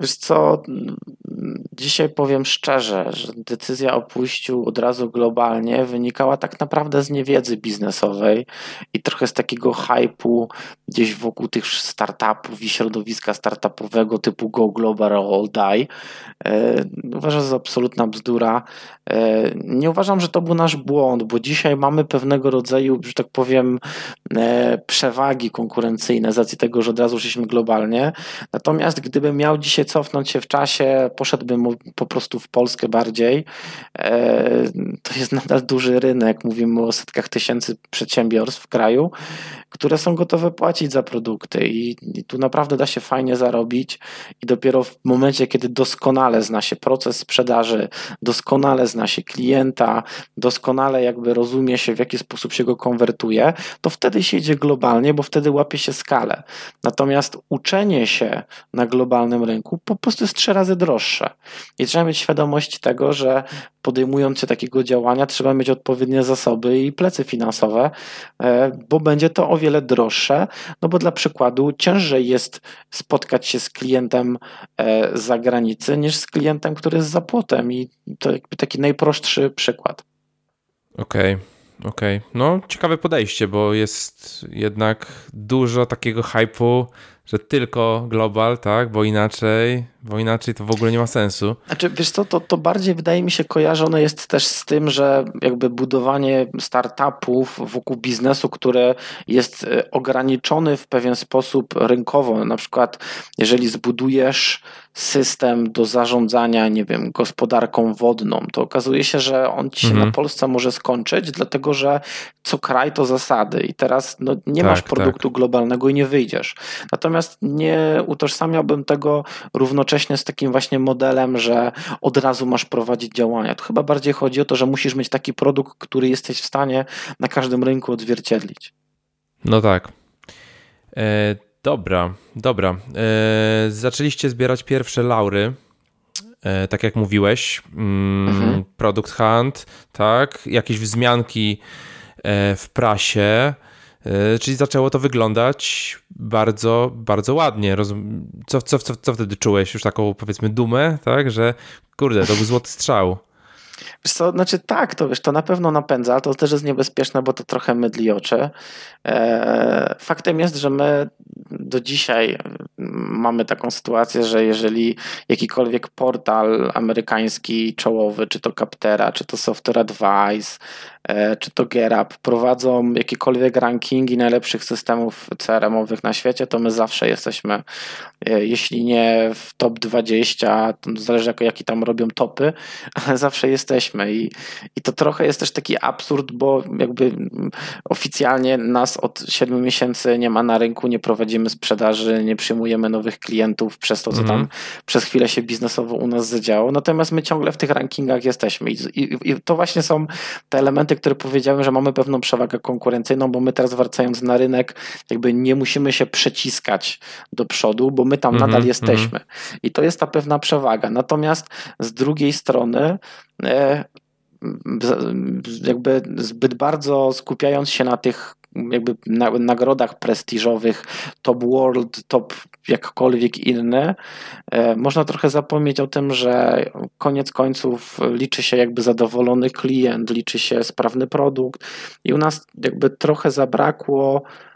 Wiesz co, dzisiaj powiem szczerze, że decyzja o pójściu od razu globalnie wynikała tak naprawdę z niewiedzy biznesowej i trochę z takiego hypu gdzieś wokół tych startupów i środowiska startupowego typu Go Global All Die. E, uważam, że to absolutna bzdura. E, nie uważam, że to był nasz błąd, bo dzisiaj mamy pewnego rodzaju, że tak powiem, e, przewagi konkurencyjne z racji tego, że od razu szliśmy globalnie. Natomiast gdybym miał dzisiaj cofnąć się w czasie, poszedłbym po prostu w Polskę bardziej, to jest nadal duży rynek. Mówimy o setkach tysięcy przedsiębiorstw w kraju, które są gotowe płacić za produkty i, i tu naprawdę da się fajnie zarobić i dopiero w momencie, kiedy doskonale zna się proces sprzedaży, doskonale zna się klienta, doskonale jakby rozumie się, w jaki sposób się go konwertuje, to wtedy się idzie globalnie, bo wtedy łapie się skalę. Natomiast uczenie się na globalnym rynku po prostu jest trzy razy droższe. I trzeba mieć świadomość tego, że podejmując się takiego działania, trzeba mieć odpowiednie zasoby i plecy finansowe, e, bo będzie to o wiele droższe. No bo dla przykładu, ciężej jest spotkać się z klientem e, z zagranicy niż z klientem, który jest za płotem. I to jakby taki najprostszy przykład. Okej. Okay. Okej, okay. no ciekawe podejście, bo jest jednak dużo takiego hypu, że tylko global, tak, bo inaczej, bo inaczej to w ogóle nie ma sensu. Znaczy, wiesz co, to, to bardziej wydaje mi się kojarzone jest też z tym, że jakby budowanie startupów wokół biznesu, które jest e, ograniczony w pewien sposób rynkowo, na przykład jeżeli zbudujesz system do zarządzania, nie wiem, gospodarką wodną, to okazuje się, że on ci się mhm. na Polsce może skończyć, dlatego że co kraj to zasady i teraz no, nie tak, masz produktu tak. globalnego i nie wyjdziesz. Natomiast nie utożsamiałbym tego równocześnie z takim właśnie modelem, że od razu masz prowadzić działania. Tu chyba bardziej chodzi o to, że musisz mieć taki produkt, który jesteś w stanie na każdym rynku odzwierciedlić. No tak. E, Dobra, dobra. E, zaczęliście zbierać pierwsze laury. E, tak jak mówiłeś, mm, mhm. Product Hunt, tak, jakieś wzmianki e, w prasie, czyli zaczęło to wyglądać bardzo, bardzo ładnie. Co, co, co, co wtedy czułeś? Już taką powiedzmy dumę, tak, że kurde, to był złoty strzał. Wiesz co, znaczy tak, to wiesz, to na pewno napędza, ale to też jest niebezpieczne, bo to trochę mydli oczy. E, faktem jest, że my do dzisiaj mamy taką sytuację, że jeżeli jakikolwiek portal amerykański czołowy, czy to Captera, czy to Software Advice, e, czy to GetUp prowadzą jakiekolwiek rankingi najlepszych systemów CRM-owych na świecie, to my zawsze jesteśmy, e, jeśli nie w top 20, to zależy jaki tam robią topy, ale [LAUGHS] zawsze jesteśmy i, i to trochę jest też taki absurd, bo jakby oficjalnie nas od 7 miesięcy nie ma na rynku, nie prowadzimy sprzedaży, nie przyjmujemy nowych klientów przez to, co mm. tam mhm. przez chwilę się biznesowo u nas zadziało. Natomiast my ciągle w tych rankingach jesteśmy. I, i, I, to właśnie są te elementy, które powiedziałem, że mamy pewną przewagę konkurencyjną, bo my teraz wracając na rynek, jakby nie musimy się przeciskać do przodu, bo my tam mm -hmm, nadal jesteśmy. Mm. I to jest ta pewna przewaga. Natomiast z drugiej strony, jakby zbyt bardzo skupiając się na tych jakby nagrodach prestiżowych, top world, top jakkolwiek inne, e, można trochę zapomnieć o tym, że koniec końców liczy się jakby zadowolony klient, liczy się sprawny produkt i u nas jakby trochę zabrakło E,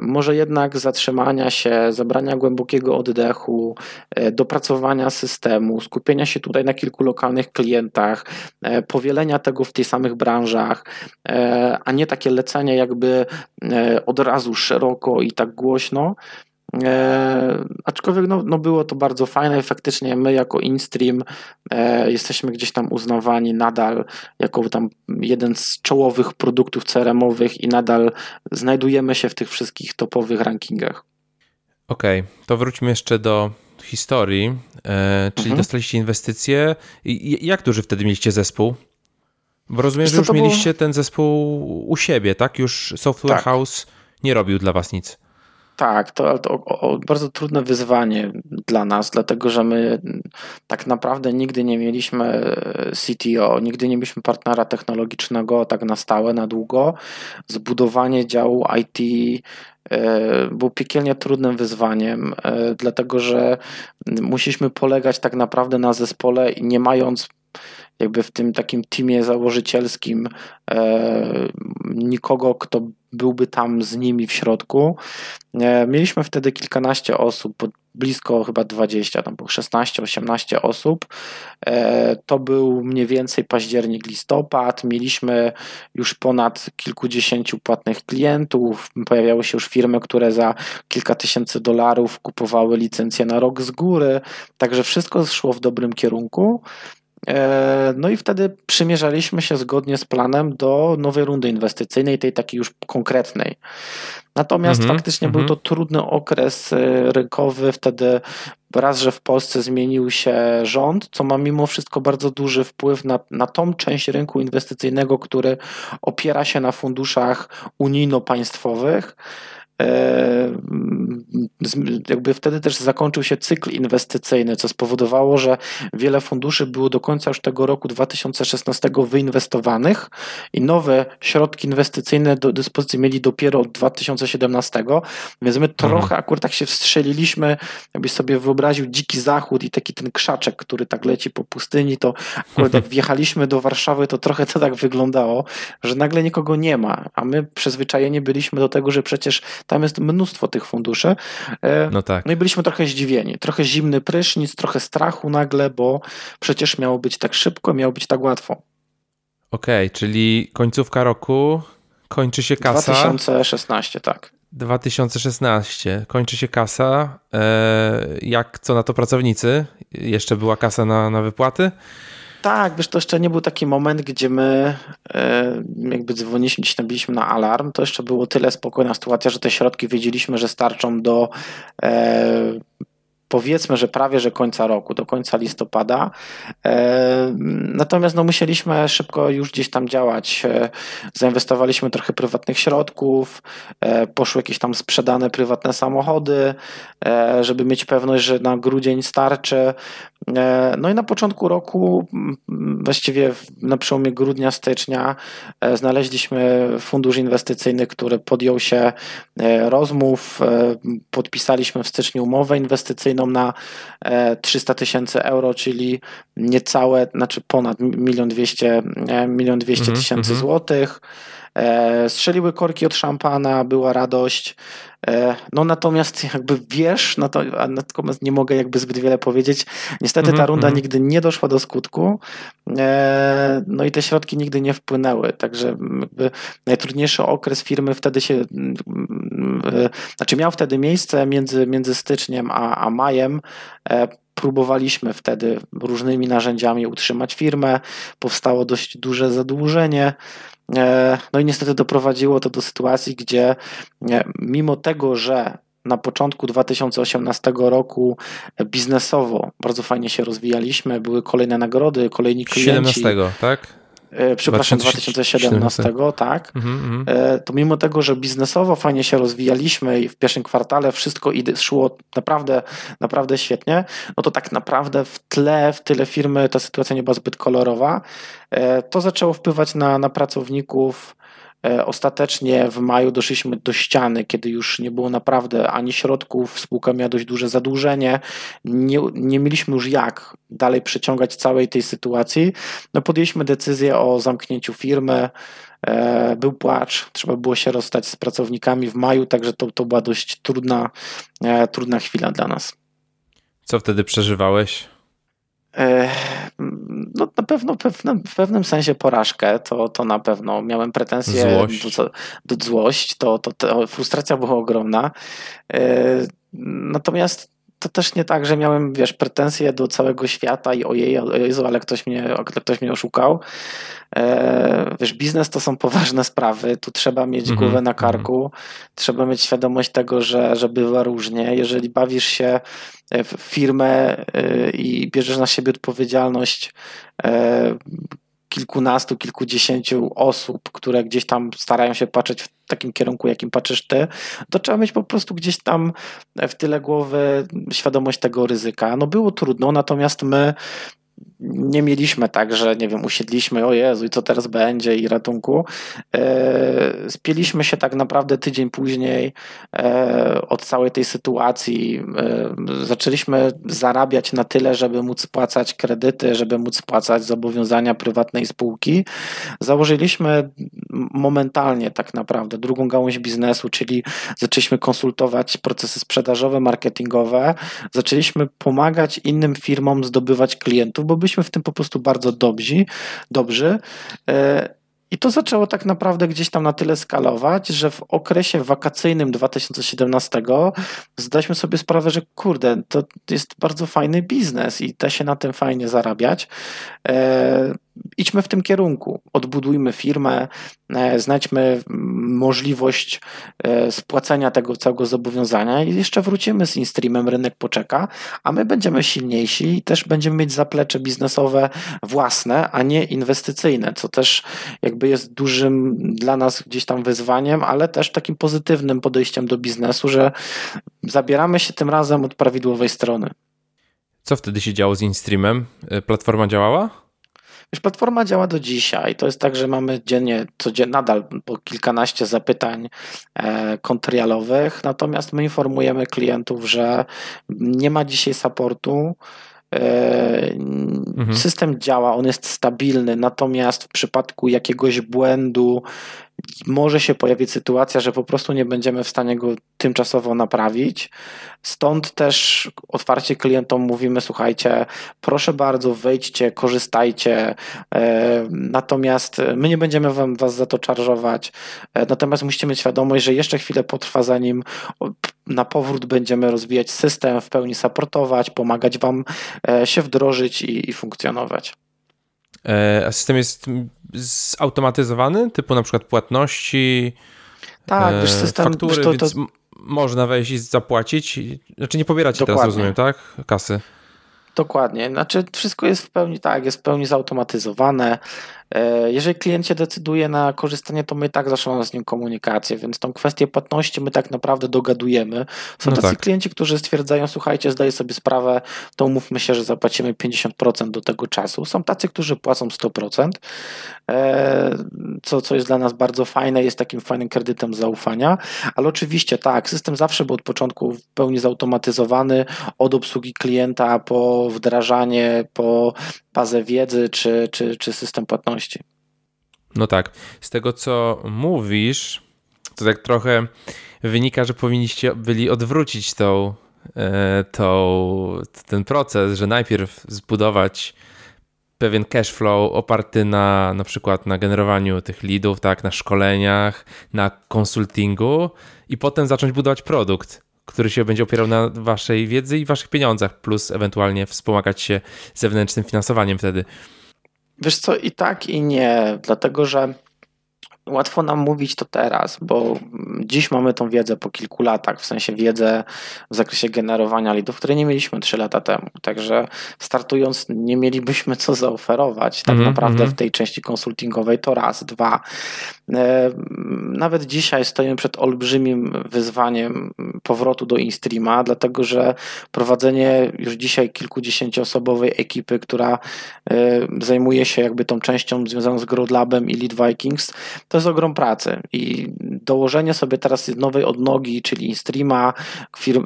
może jednak zatrzymania się, zabrania głębokiego oddechu, e, dopracowania systemu, skupienia się tutaj na kilku lokalnych klientach, e, powielenia tego w tych samych branżach, a nie takie lecenie jakby od razu szeroko i tak głośno, E, aczkolwiek no, no było to bardzo fajne faktycznie my jako InStream e, jesteśmy gdzieś tam uznawani nadal jako tam jeden z czołowych produktów CRM-owych i nadal znajdujemy się w tych wszystkich topowych rankingach. Okej, okay, to wróćmy jeszcze do historii, e, czyli mhm. dostaliście inwestycje. I, jak duży wtedy mieliście zespół? Bo rozumiem, że już mieliście było... ten zespół u siebie, tak? Już Software tak. House nie robił dla was nic. Tak, to, to o, o, bardzo trudne wyzwanie dla nas, dlatego że my tak naprawdę nigdy nie mieliśmy e, CTO, nigdy nie mieliśmy partnera technologicznego tak na stałe, na długo. Zbudowanie działu IT e, było piekielnie trudnym wyzwaniem, e, dlatego że musieliśmy polegać tak naprawdę na zespole i nie mając jakby w tym takim teamie założycielskim e, nikogo, kto byłby tam z nimi w środku. E, mieliśmy wtedy kilkanaście osób, blisko chyba 20, tam było 16-18 osób. E, to był mniej więcej październik, listopad. Mieliśmy już ponad kilkudziesięciu płatnych klientów. Pojawiały się już firmy, które za kilka tysięcy dolarów kupowały licencję na rok z góry. Także wszystko szło w dobrym kierunku. E, no i wtedy przymierzaliśmy się zgodnie z planem do nowej rundy inwestycyjnej, tej takiej już konkretnej. Natomiast mm -hmm, faktycznie mm -hmm. był mhm. to trudny okres e, rynkowy. Wtedy raz, że w Polsce zmienił się rząd, co ma mimo wszystko bardzo duży wpływ na, na tą część rynku inwestycyjnego, który opiera się na funduszach unijno-państwowych. E, jakby wtedy też zakończył się cykl inwestycyjny, co spowodowało, że wiele funduszy było do końca już tego roku 2016 wyinwestowanych i nowe środki inwestycyjne do dyspozycji mieli dopiero od 2017, więc my trochę mhm. akurat tak się wstrzeliliśmy, jakbyś sobie wyobraził dziki zachód i taki ten krzaczek, który tak leci po pustyni, to akurat jak [LAUGHS] wjechaliśmy do Warszawy, to trochę to tak wyglądało, że nagle nikogo nie ma, a my przyzwyczajeni byliśmy do tego, że przecież tam jest mnóstwo tych funduszy. E, no tak. No i byliśmy trochę zdziwieni. Trochę zimny prysznic, trochę strachu nagle, bo przecież miało być tak szybko, miało być tak łatwo. Okej, okay, czyli końcówka roku, kończy się kasa. 2016, tak. 2016, kończy się kasa. E, jak co na to pracownicy? Jeszcze była kasa na, na wypłaty? Tak, wiesz, to jeszcze nie był taki moment, gdzie my e, jakby dzwoniliśmy, nabiliśmy na alarm, to jeszcze było tyle spokojna sytuacja, że te środki wiedzieliśmy, że starczą do e, powiedzmy, że prawie że końca roku, do końca listopada. E, natomiast no, musieliśmy szybko już gdzieś tam działać. E, zainwestowaliśmy trochę prywatnych środków, e, poszły jakieś tam sprzedane prywatne samochody, żeby mieć pewność, że na grudzień starczy. No i na początku roku, właściwie na przełomie grudnia, stycznia, znaleźliśmy fundusz inwestycyjny, który podjął się rozmów. Podpisaliśmy w styczniu umowę inwestycyjną na 300 e, tysięcy euro, czyli niecałe, znaczy ponad milion dwieście, e, milion dwieście mhm, tysięcy -hmm. złotych. E, strzeliły korki od szampana, była radość. No natomiast jakby wiesz, no to, natomiast nie mogę jakby zbyt wiele powiedzieć. Niestety ta mhm, runda mhm. nigdy nie doszła do skutku. No i te środki nigdy nie wpłynęły. Także najtrudniejszy okres firmy wtedy się, znaczy miał wtedy miejsce między, między styczniem a, a majem e, próbowaliśmy wtedy różnymi narzędziami utrzymać firmę. Powstało dość duże zadłużenie. E, no i niestety doprowadziło to do sytuacji, gdzie e, mimo tego, że na początku 2018 roku biznesowo bardzo fajnie się rozwijaliśmy, były kolejne nagrody, kolejni klienci. 17, tak? E, przepraszam, 2017, 2017. tak, mhm, mhm. to mimo tego, że biznesowo fajnie się rozwijaliśmy i w pierwszym kwartale wszystko szło naprawdę, naprawdę świetnie, no to tak naprawdę w tle, w tyle firmy ta sytuacja nie była zbyt kolorowa. To zaczęło wpływać na, na pracowników, E, ostatecznie w maju doszliśmy do ściany, kiedy już nie było naprawdę ani środków, spółka miała dość duże zadłużenie, nie, nie mieliśmy już jak dalej przeciągać całej tej sytuacji. No podjęliśmy decyzję o zamknięciu firmy, e, był płacz, trzeba było się rozstać z pracownikami w maju, także to, to była dość trudna, e, trudna chwila dla nas. Co wtedy przeżywałeś? No na pewno pewne, w pewnym sensie porażkę, to, to na pewno. Miałem pretensje złość. Do, do złość, to, to, to frustracja była ogromna. E, natomiast to też nie tak, że miałem, wiesz, pretensje do całego świata i ojej, o Jezu, ale ktoś mnie, ktoś mnie oszukał. E, wiesz, biznes to są poważne sprawy, tu trzeba mieć mm -hmm. głowę na mhm. karku, trzeba mieć świadomość tego, że, że bywa różnie. Jeżeli bawisz się w firmę e, i bierzesz na siebie odpowiedzialność e, kilkunastu, kilkudziesięciu osób, które gdzieś tam starają się patrzeć w takim kierunku, jakim patrzysz ty, to trzeba mieć po prostu gdzieś tam w tyle głowy świadomość tego ryzyka. No było trudno, natomiast my nie mieliśmy tak, że nie wiem, usiedliśmy, o Jezu, i co teraz będzie i ratunku. E, spieliśmy się tak naprawdę tydzień później e, od całej tej sytuacji. Zaczęliśmy zarabiać na tyle, żeby móc spłacać kredyty, żeby móc spłacać zobowiązania prywatnej spółki. Założyliśmy momentalnie tak naprawdę drugą gałąź biznesu, czyli zaczęliśmy konsultować procesy sprzedażowe, marketingowe, zaczęliśmy pomagać innym firmom zdobywać klientów, bo byliśmy w tym po prostu bardzo dobrzy, dobrzy. E, I to zaczęło tak naprawdę gdzieś tam na tyle skalować, że w okresie wakacyjnym 2017 zdaliśmy sobie sprawę, że kurde, to jest bardzo fajny biznes i da się na tym fajnie zarabiać. Idźmy w tym kierunku. Odbudujmy firmę, e, znajdźmy możliwość e, spłacenia tego całego zobowiązania i jeszcze wrócimy z InStreamem, rynek poczeka, a my będziemy silniejsi i też będziemy mieć zaplecze biznesowe własne, a nie inwestycyjne, co też jakby jest dużym dla nas gdzieś tam wyzwaniem, ale też takim pozytywnym podejściem do biznesu, że zabieramy się tym razem od prawidłowej strony. Co wtedy się działo z InStreamem? E, platforma działała? Wiesz, platforma działa do dzisiaj. To jest tak, że mamy dziennie, codziennie, nadal po kilkanaście zapytań e, kontrialowych, natomiast my informujemy klientów, że nie ma dzisiaj supportu. E, mhm. System działa, on jest stabilny, natomiast w przypadku jakiegoś błędu, może się pojawić sytuacja, że po prostu nie będziemy w stanie go tymczasowo naprawić. Stąd też otwarcie klientom mówimy: słuchajcie, proszę bardzo, wejdźcie, korzystajcie. E, natomiast my nie będziemy wam, was za to czarżować. E, natomiast musicie mieć świadomość, że jeszcze chwilę potrwa, zanim na powrót będziemy rozwijać system, w pełni supportować, pomagać wam e, się wdrożyć i, i funkcjonować. A system jest zautomatyzowany, typu na przykład płatności, tak, wiesz, system, faktury, to, to... więc można wejść i zapłacić. Znaczy nie Dokładnie. teraz, rozumiem, tak? Kasy. Dokładnie. Znaczy wszystko jest w pełni tak, jest w pełni zautomatyzowane. E, jeżeli klient się decyduje na korzystanie, to my tak zawsze mamy z nim komunikację, więc tą kwestię płatności my tak naprawdę dogadujemy. Są no tacy tak. klienci, którzy stwierdzają, słuchajcie, zdaję sobie sprawę, to umówmy się, że zapłacimy 50% do tego czasu. Są tacy, którzy płacą 100%, e, co, co jest dla nas bardzo fajne, jest takim fajnym kredytem zaufania, ale oczywiście tak, system zawsze był od początku w pełni zautomatyzowany, od obsługi klienta po wdrażanie, po bazę wiedzy czy, czy, czy system płatności. No tak. Z tego, co mówisz, to tak trochę wynika, że powinniście byli odwrócić tą, e, tą, ten proces, że najpierw zbudować pewien cash flow oparty na na przykład na generowaniu tych leadów, tak, na szkoleniach, na konsultingu i potem zacząć budować produkt który się będzie opierał na waszej wiedzy i waszych pieniądzach, plus ewentualnie wspomagać się zewnętrznym finansowaniem wtedy. Wiesz co, i tak, i nie, dlatego że Łatwo nam mówić to teraz, bo dziś mamy tą wiedzę po kilku latach, w sensie wiedzę w zakresie generowania lidów, której nie mieliśmy 3 lata temu. Także startując, nie mielibyśmy co zaoferować tak mm -hmm. naprawdę mhm. w tej części konsultingowej. To raz. Dwa. E, nawet dzisiaj stoimy przed olbrzymim wyzwaniem powrotu do InStreama, dlatego że prowadzenie już dzisiaj kilkudziesięcioosobowej ekipy, która e, zajmuje się jakby tą częścią związaną z GrowLabem i Lead Vikings, to jest ogrom pracy. I dołożenie sobie teraz nowej odnogi, czyli InStreama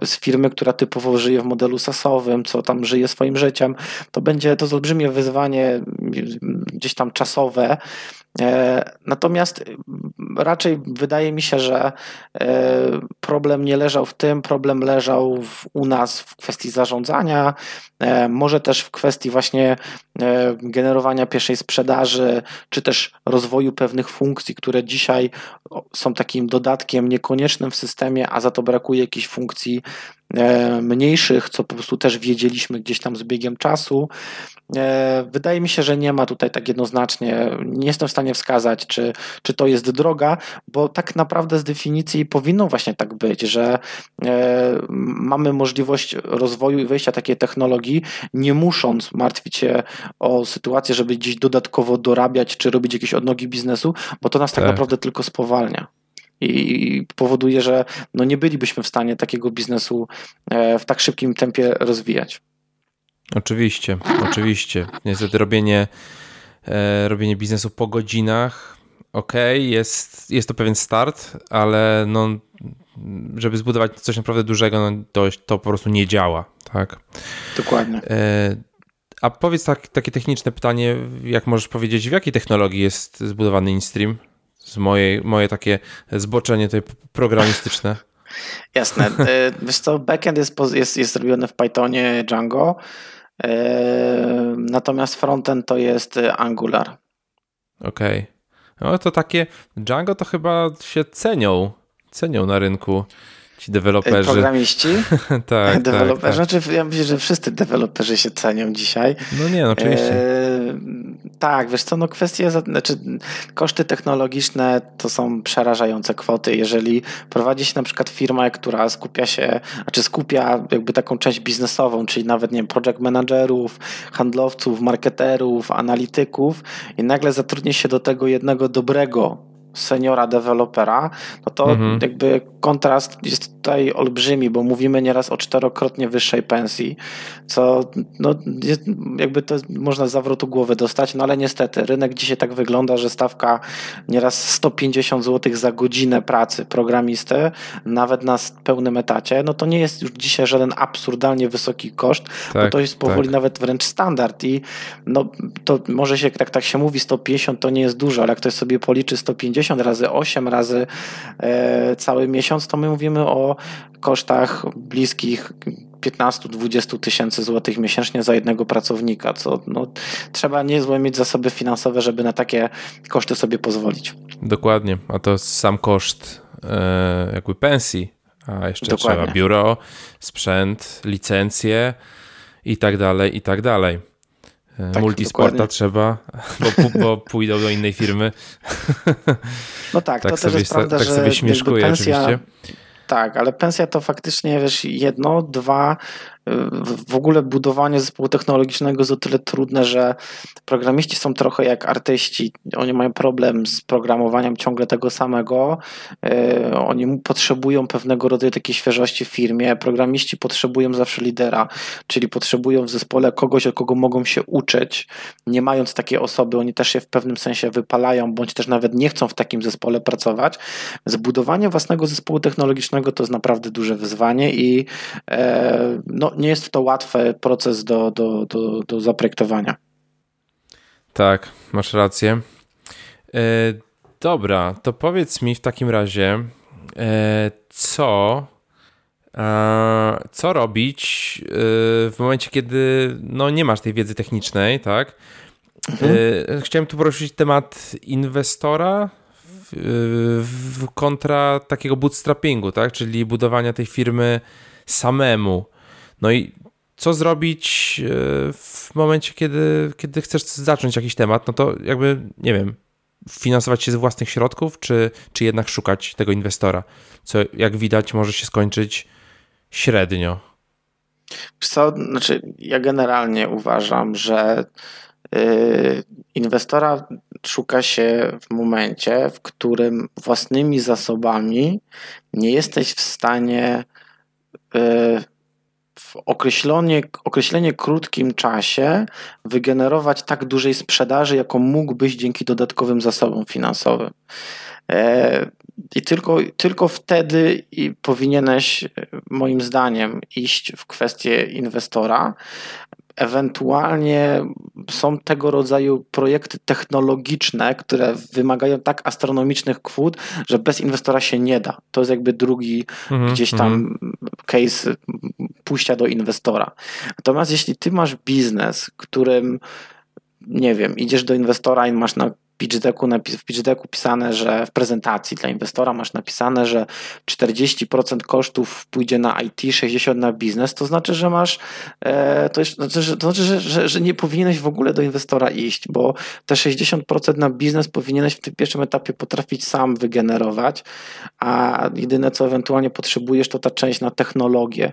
z firmy, która typowo żyje w modelu sasowym, co tam żyje swoim życiem, to będzie to olbrzymie wyzwanie gdzieś tam czasowe, natomiast raczej wydaje mi się, że e, problem nie leżał w tym, problem leżał w, u nas w kwestii zarządzania, e, może też w kwestii właśnie generowania pierwszej sprzedaży, czy też rozwoju pewnych funkcji, które dzisiaj są takim dodatkiem niekoniecznym w systemie, a za to brakuje jakichś funkcji mniejszych, co po prostu też wiedzieliśmy gdzieś tam z biegiem czasu. E, wydaje mi się, że nie ma tutaj tak jednoznacznie, nie jestem w stanie wskazać, czy, czy to jest droga, bo tak naprawdę z definicji powinno właśnie tak być, że e, mamy możliwość rozwoju i wejścia takiej technologii, nie musząc martwić się o sytuację, żeby gdzieś dodatkowo dorabiać, czy robić jakieś odnogi biznesu, bo to nas tak, tak naprawdę tylko spowalnia i powoduje, że no nie bylibyśmy w stanie takiego biznesu e, w tak szybkim tempie rozwijać. Oczywiście, oczywiście. Niestety robienie, e, robienie biznesu po godzinach, ok, jest, jest to pewien start, ale no, żeby zbudować coś naprawdę dużego, no, to, to po prostu nie działa. Tak? Dokładnie. E, a powiedz tak, takie techniczne pytanie, jak możesz powiedzieć, w jakiej technologii jest zbudowany InStream? Z mojej, moje takie zboczenie tutaj programistyczne. [LAUGHS] Jasne. E, wiesz co, backend jest, jest, jest zrobiony w Pythonie Django, e, natomiast frontend to jest Angular. Okej. Okay. No to takie Django to chyba się cenią, cenią na rynku ci deweloperzy. Programiści? [LAUGHS] tak, deweloperzy. tak, tak. Znaczy, ja myślę, że wszyscy deweloperzy się cenią dzisiaj. No nie, no oczywiście. Tak, wiesz co, no kwestie, znaczy koszty technologiczne to są przerażające kwoty. Jeżeli prowadzi się na przykład firma, która skupia się, znaczy skupia jakby taką część biznesową, czyli nawet, nie wiem, project managerów, handlowców, marketerów, analityków i nagle zatrudni się do tego jednego dobrego seniora dewelopera, no to mhm. jakby kontrast jest tutaj olbrzymi, bo mówimy nieraz o czterokrotnie wyższej pensji, co no, jest, jakby to można z zawrotu głowy dostać, no ale niestety rynek dzisiaj tak wygląda, że stawka nieraz 150 zł za godzinę pracy programisty, nawet na pełnym etacie, no to nie jest już dzisiaj żaden absurdalnie wysoki koszt, tak, bo to jest powoli tak. nawet wręcz standard i no to może się, tak, tak się mówi 150 to nie jest dużo, ale jak ktoś sobie policzy 150 razy 8 razy e, cały miesiąc, to my mówimy o kosztach bliskich 15-20 tysięcy złotych miesięcznie za jednego pracownika, co no, trzeba niezłe mieć zasoby finansowe, żeby na takie koszty sobie pozwolić. Dokładnie, a to sam koszt e, jakby pensji, a jeszcze Dokładnie. trzeba biuro, sprzęt, licencje i tak dalej, i tak dalej. E, tak, Multisporta dokładnie. trzeba, bo, bo, pójdą do innej firmy. No tak, [LAUGHS] tak to też jest prawda, tak że sobie śmieszkuję pensja, oczywiście. Tak, ale pensja to faktycznie wiesz, jedno, dwa, w ogóle budowanie zespołu technologicznego jest o tyle trudne, że programiści są trochę jak artyści. Oni mają problem z programowaniem ciągle tego samego. E, oni potrzebują pewnego rodzaju takiej świeżości w firmie. Programiści potrzebują zawsze lidera, czyli potrzebują w zespole kogoś, od kogo mogą się uczyć. Nie mając takiej osoby, oni też się w pewnym sensie wypalają, bądź też nawet nie chcą w takim zespole pracować. Zbudowanie własnego zespołu technologicznego to jest naprawdę duże wyzwanie i e, no, nie jest to łatwy proces do, do, do, do zaprojektowania. Tak, masz rację. E, dobra, to powiedz mi w takim razie, e, co, e, co robić e, w momencie, kiedy no, nie masz tej wiedzy technicznej, tak? Mhm. E, chciałem tu poruszyć temat inwestora w kontra takiego bootstrappingu, tak? Czyli budowania tej firmy samemu. No i co zrobić e, w momencie, kiedy, kiedy chcesz zacząć jakiś temat, no to jakby, nie wiem, finansować się z własnych środków, czy, czy jednak szukać tego inwestora, co jak widać może się skończyć średnio. Co, znaczy ja generalnie uważam, że yy, inwestora szuka się w momencie, w którym własnymi zasobami nie jesteś w stanie yy, w określenie, określenie krótkim czasie wygenerować tak dużej sprzedaży, jaką mógłbyś dzięki dodatkowym zasobom finansowym. E, I tylko, tylko wtedy powinieneś, moim zdaniem, iść w kwestię inwestora, Ewentualnie są tego rodzaju projekty technologiczne, które wymagają tak astronomicznych kwot, że bez inwestora się nie da. To jest jakby drugi mm -hmm. gdzieś tam -hmm. case pójścia do inwestora. Natomiast jeśli ty masz biznes, którym nie wiem, idziesz do inwestora i masz na pitch decku, w pitch decku pisane, że w prezentacji dla inwestora masz napisane, że 40% kosztów pójdzie na IT, 60% na biznes, to znaczy, że masz, e, to, jest, znaczy, to znaczy, że, że, że nie powinieneś w ogóle do inwestora iść, bo te 60% na biznes powinieneś w tym pierwszym etapie potrafić sam wygenerować, a jedyne co ewentualnie potrzebujesz to ta część na technologię.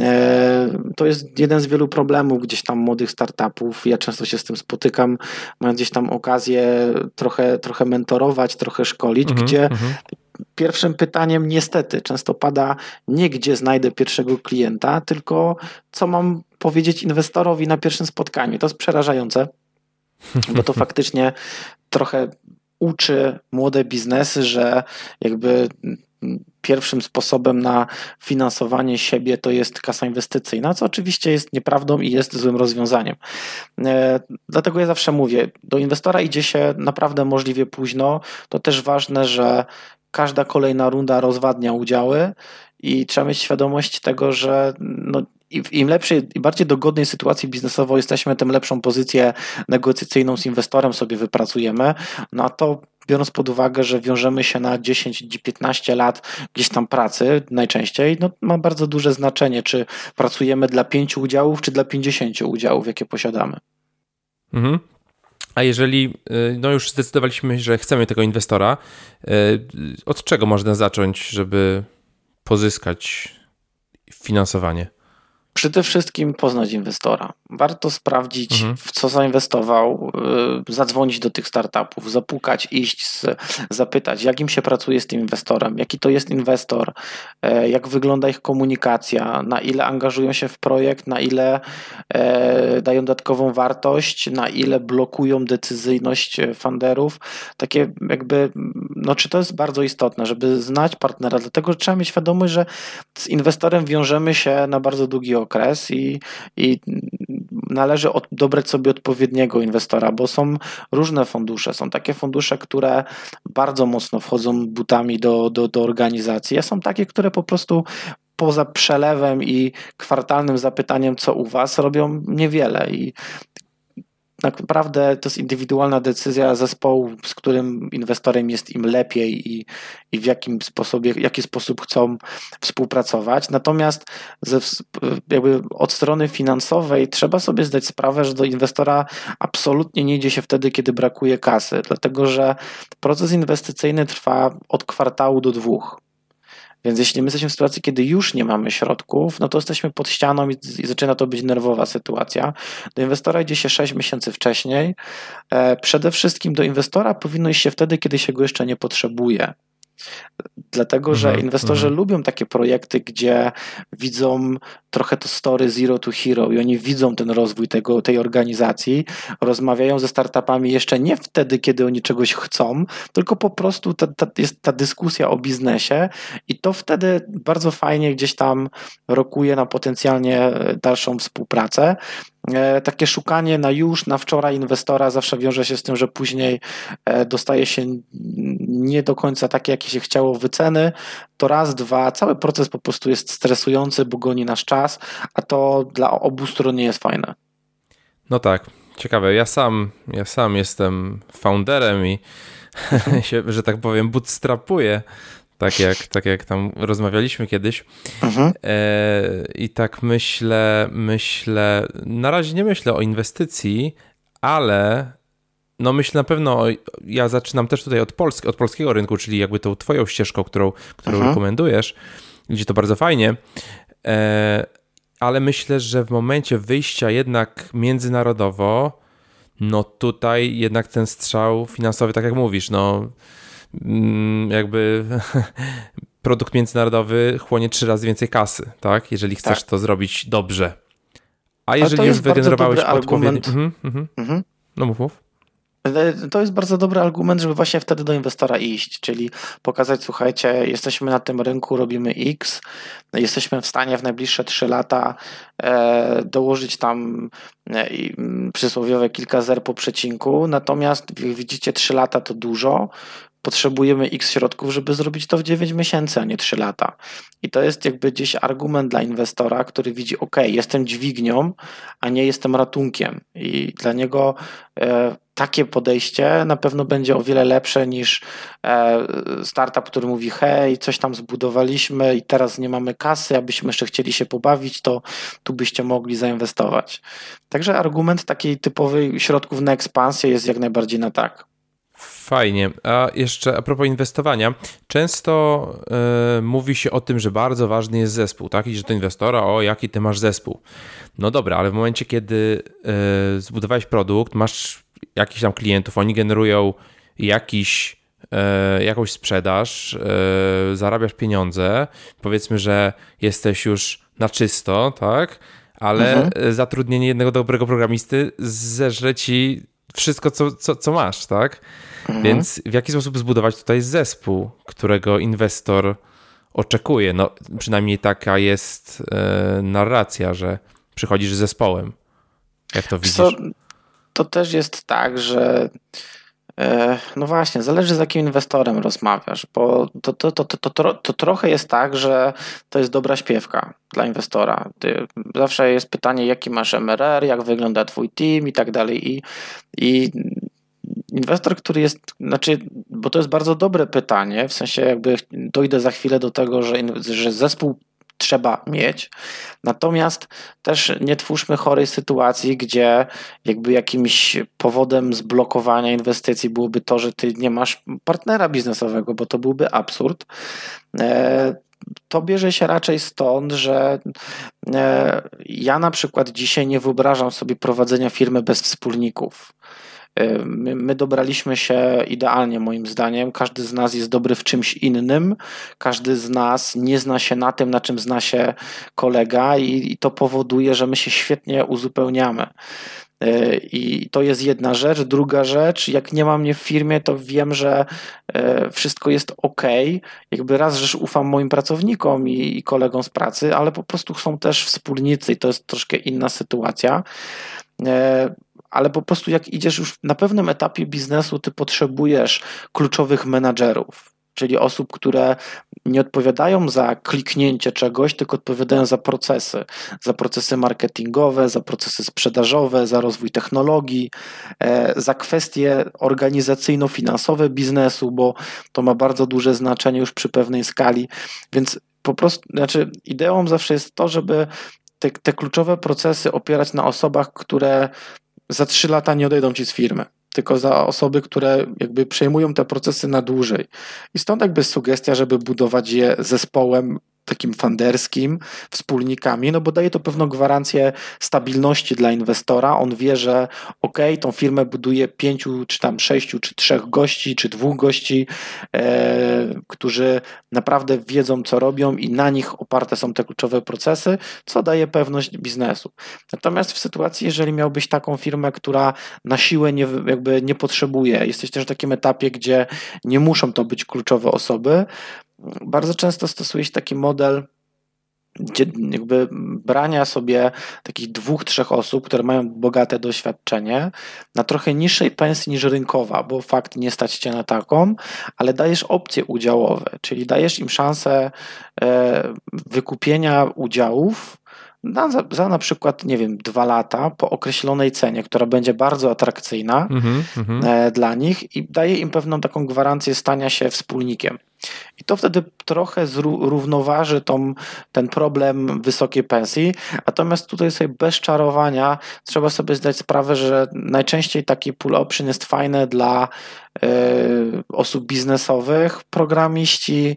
E, to jest jeden z wielu problemów gdzieś tam młodych startupów. Ja często się z tym spotykam, mając gdzieś tam okazję trochę, trochę mentorować, trochę szkolić, -hmm, gdzie -hmm. pierwszym pytaniem niestety często pada nie gdzie znajdę pierwszego klienta, tylko co mam powiedzieć inwestorowi na pierwszym spotkaniu. To jest przerażające, bo to [LAUGHS] faktycznie trochę uczy młode biznesy, że jakby pierwszym sposobem na finansowanie siebie to jest kasa inwestycyjna, co oczywiście jest nieprawdą i jest złym rozwiązaniem. E, dlatego ja zawsze mówię, do inwestora idzie się naprawdę możliwie późno. To też ważne, że każda kolejna runda rozwadnia udziały i trzeba mieć świadomość tego, że no, im lepszej i bardziej dogodnej sytuacji biznesowo jesteśmy, tym lepszą pozycję negocjacyjną z inwestorem sobie wypracujemy. No a to biorąc pod uwagę, że wiążemy się na 10-15 lat gdzieś tam pracy najczęściej, no ma bardzo duże znaczenie, czy pracujemy dla 5 udziałów, czy dla 50 udziałów, jakie posiadamy. Mhm. A jeżeli y, no już zdecydowaliśmy, że chcemy tego inwestora, y, od czego można zacząć, żeby pozyskać finansowanie? Przede wszystkim poznać inwestora. Warto sprawdzić, mhm. w co zainwestował, y, zadzwonić do tych startupów, zapukać, iść, zapytać, jak im się pracuje z tym inwestorem, jaki to jest inwestor, e, jak wygląda ich komunikacja, na ile angażują się w projekt, na ile e, dają dodatkową wartość, na ile blokują decyzyjność funderów. Takie jakby, no czy to jest bardzo istotne, żeby znać partnera, dlatego że trzeba mieć świadomość, że z inwestorem wiążemy się na bardzo długi okres i, i należy od, dobrać sobie odpowiedniego inwestora, bo są różne fundusze. Są takie fundusze, które bardzo mocno wchodzą butami do, do, do organizacji, a są takie, które po prostu poza przelewem i kwartalnym zapytaniem, co u Was, robią niewiele. I tak naprawdę to jest indywidualna decyzja zespołu, z którym inwestorem jest im lepiej i, i w jakim sposobie, jaki sposób chcą współpracować. Natomiast ze, jakby od strony finansowej trzeba sobie zdać sprawę, że do inwestora absolutnie nie idzie się wtedy, kiedy brakuje kasy, dlatego że proces inwestycyjny trwa od kwartału do dwóch. Więc jeśli my jesteśmy w sytuacji, kiedy już nie mamy środków, no to jesteśmy pod ścianą i, i zaczyna to być nerwowa sytuacja. Do inwestora idzie się 6 miesięcy wcześniej. E, przede wszystkim do inwestora powinno iść się wtedy, kiedy się go jeszcze nie potrzebuje. Dlatego, że mhm, inwestorzy mhm. lubią takie projekty, gdzie widzą trochę to story zero to hero i oni widzą ten rozwój tego, tej organizacji, rozmawiają ze startupami jeszcze nie wtedy, kiedy oni czegoś chcą, tylko po prostu ta, ta, jest ta dyskusja o biznesie i to wtedy bardzo fajnie gdzieś tam rokuje na potencjalnie dalszą współpracę. E, takie szukanie na już, na wczoraj inwestora zawsze wiąże się z tym, że później e, dostaje się nie do końca takie, jakie się chciało wyceny. To raz, dwa, cały proces po prostu jest stresujący, bo goni nasz czas, a to dla obu stron nie jest fajne. No tak, ciekawe. Ja sam, ja sam jestem founderem i [LAUGHS] się, że tak powiem, bootstrapuję tak jak, tak jak tam rozmawialiśmy kiedyś. Mhm. E, I tak myślę, myślę, na razie nie myślę o inwestycji, ale no myślę na pewno, ja zaczynam też tutaj od, Polski, od polskiego rynku, czyli jakby tą twoją ścieżką, którą, którą mhm. rekomendujesz, gdzie to bardzo fajnie, e, ale myślę, że w momencie wyjścia jednak międzynarodowo, no tutaj jednak ten strzał finansowy, tak jak mówisz, no jakby [LAUGHS] produkt międzynarodowy chłonie trzy razy więcej kasy, tak? Jeżeli chcesz tak. to zrobić dobrze. A jeżeli już wygenerowałeś odpowiedni... Mhm, mhm. Mhm. No mów, mów. To jest bardzo dobry argument, żeby właśnie wtedy do inwestora iść, czyli pokazać, słuchajcie, jesteśmy na tym rynku, robimy X, jesteśmy w stanie w najbliższe 3 lata e, dołożyć tam e, przysłowiowe kilka zer po przecinku, natomiast jak widzicie 3 lata to dużo, potrzebujemy x środków, żeby zrobić to w 9 miesięcy, a nie 3 lata. I to jest jakby gdzieś argument dla inwestora, który widzi, ok, jestem dźwignią, a nie jestem ratunkiem. I dla niego e, takie podejście na pewno będzie o wiele lepsze niż e, startup, który mówi: Hej, coś tam zbudowaliśmy i teraz nie mamy kasy, abyśmy jeszcze chcieli się pobawić, to tu byście mogli zainwestować. Także argument takiej typowej środków na ekspansję jest jak najbardziej na tak. Fajnie. A jeszcze a propos inwestowania, często y, mówi się o tym, że bardzo ważny jest zespół, tak? I że do inwestora, o jaki ty masz zespół. No dobra, ale w momencie, kiedy y, zbudowałeś produkt, masz jakichś tam klientów, oni generują jakiś, y, jakąś sprzedaż, zarabiasz pieniądze, powiedzmy, że jesteś już na czysto, tak? ale mhm. zatrudnienie jednego dobrego programisty zeżre ci wszystko, co, co, co masz, tak? Mhm. Więc w jaki sposób zbudować tutaj zespół, którego inwestor oczekuje? No, przynajmniej taka jest e, narracja, że przychodzisz z zespołem. Jak to widzisz? to też jest tak, że e, no właśnie, zależy z jakim inwestorem rozmawiasz, bo to, to, to, to, to, to trochę jest tak, że to jest dobra śpiewka dla inwestora. Ty, zawsze jest pytanie, jaki masz MRR, jak wygląda twój team i tak dalej. I, i inwestor, który jest, znaczy, bo to jest bardzo dobre pytanie, w sensie jakby dojdę za chwilę do tego, że, że zespół trzeba mieć. Natomiast też nie twórzmy chorej sytuacji, gdzie jakby jakimś powodem zblokowania inwestycji byłoby to, że ty nie masz partnera biznesowego, bo to byłby absurd. E, to bierze się raczej stąd, że e, ja na przykład dzisiaj nie wyobrażam sobie prowadzenia firmy bez wspólników. My, my, dobraliśmy się idealnie, moim zdaniem. Każdy z nas jest dobry w czymś innym, każdy z nas nie zna się na tym, na czym zna się kolega, i, i to powoduje, że my się świetnie uzupełniamy. E, I to jest jedna rzecz. Druga rzecz, jak nie ma mnie w firmie, to wiem, że e, wszystko jest ok. Jakby raz, że ufam moim pracownikom i, i kolegom z pracy, ale po prostu są też wspólnicy i to jest troszkę inna sytuacja. Ale po prostu jak idziesz już na pewnym etapie biznesu, ty potrzebujesz kluczowych menadżerów, czyli osób, które nie odpowiadają za kliknięcie czegoś, tylko odpowiadają za procesy, za procesy marketingowe, za procesy sprzedażowe, za rozwój technologii, e, za kwestie organizacyjno-finansowe biznesu, bo to ma bardzo duże znaczenie już przy pewnej skali, więc po prostu, znaczy ideą zawsze jest to, żeby te, te kluczowe procesy opierać na osobach, które za trzy lata nie odejdą ci z firmy, tylko za osoby, które jakby przejmują te procesy na dłużej. I stąd jakby sugestia, żeby budować je zespołem takim funderskim, wspólnikami, no bo daje to pewną gwarancję stabilności dla inwestora. On wie, że ok, tą firmę buduje pięciu, czy tam sześciu, czy trzech gości, czy dwóch gości, e, którzy naprawdę wiedzą, co robią i na nich oparte są te kluczowe procesy, co daje pewność biznesu. Natomiast w sytuacji, jeżeli miałbyś taką firmę, która na siłę nie, jakby nie potrzebuje, jesteś też w takim etapie, gdzie nie muszą to być kluczowe osoby, bardzo często stosuje się taki model jakby brania sobie takich dwóch, trzech osób, które mają bogate doświadczenie na trochę niższej pensji niż rynkowa, bo fakt nie stać cię na taką, ale dajesz opcje udziałowe, czyli dajesz im szansę e, wykupienia udziałów na, za, za, na przykład, nie wiem, dwa lata po określonej cenie, która będzie bardzo atrakcyjna mm -hmm. dla nich i daje im pewną taką gwarancję stania się wspólnikiem. I to wtedy trochę zrównoważy tą, ten problem wysokiej pensji. Natomiast tutaj sobie bez czarowania trzeba sobie zdać sprawę, że najczęściej taki pull option jest fajny dla y, osób biznesowych. Programiści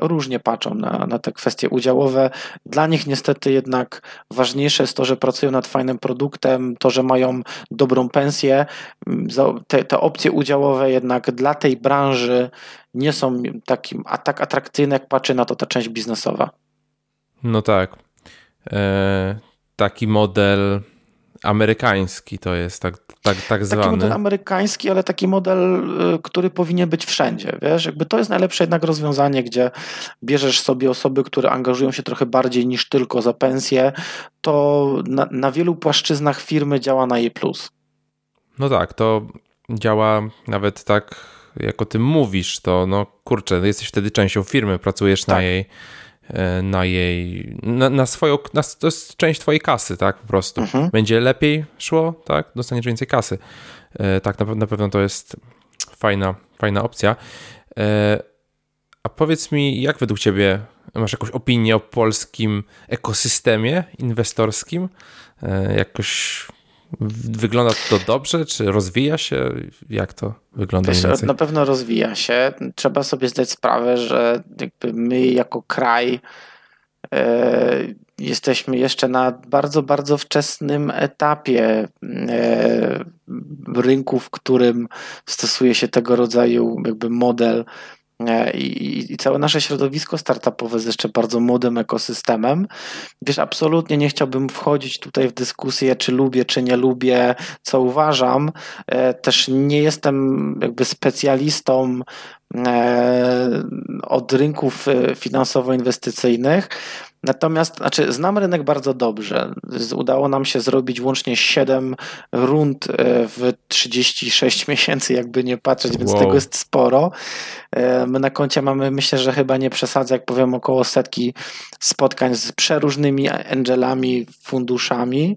różnie patrzą na, na te kwestie udziałowe. Dla nich niestety jednak ważniejsze jest to, że pracują nad fajnym produktem, to, że mają dobrą pensję. Te, te opcje udziałowe jednak dla tej branży nie są takim, a tak atrakcyjne, jak patrzy na to ta część biznesowa. No tak. E, taki model amerykański to jest tak, tak, tak zwany. Taki model amerykański, ale taki model, y, który powinien być wszędzie. Wiesz, jakby to jest najlepsze jednak rozwiązanie, gdzie bierzesz sobie osoby, które angażują się trochę bardziej niż tylko za pensję, to na, na wielu płaszczyznach firmy działa na jej plus. No tak, to działa nawet tak jak o tym mówisz, to no kurczę, jesteś wtedy częścią firmy, pracujesz tak. na jej na jej, na, na swoją, na, to jest część twojej kasy, tak, po prostu. Mhm. Będzie lepiej szło, tak, dostaniesz więcej kasy. E, tak, na, na pewno to jest fajna, fajna opcja. E, a powiedz mi, jak według ciebie, masz jakąś opinię o polskim ekosystemie inwestorskim? Jakoś Wygląda to dobrze, czy rozwija się? Jak to wygląda? Wiesz, na pewno rozwija się. Trzeba sobie zdać sprawę, że my jako kraj e, jesteśmy jeszcze na bardzo, bardzo wczesnym etapie e, rynku, w którym stosuje się tego rodzaju jakby model i, i, całe nasze środowisko startupowe jest jeszcze bardzo młodym ekosystemem. Wiesz, absolutnie nie chciałbym wchodzić tutaj w dyskusję, czy lubię, czy nie lubię, co uważam. Też nie jestem jakby specjalistą od rynków finansowo-inwestycyjnych. Natomiast, znaczy, znam rynek bardzo dobrze. Udało nam się zrobić łącznie 7 rund e, w 36 [LAUGHS] miesięcy, jakby nie patrzeć, więc wow. tego jest sporo. E, my na koncie mamy, myślę, że chyba nie przesadzę, jak powiem, około setki spotkań z przeróżnymi angelami, funduszami.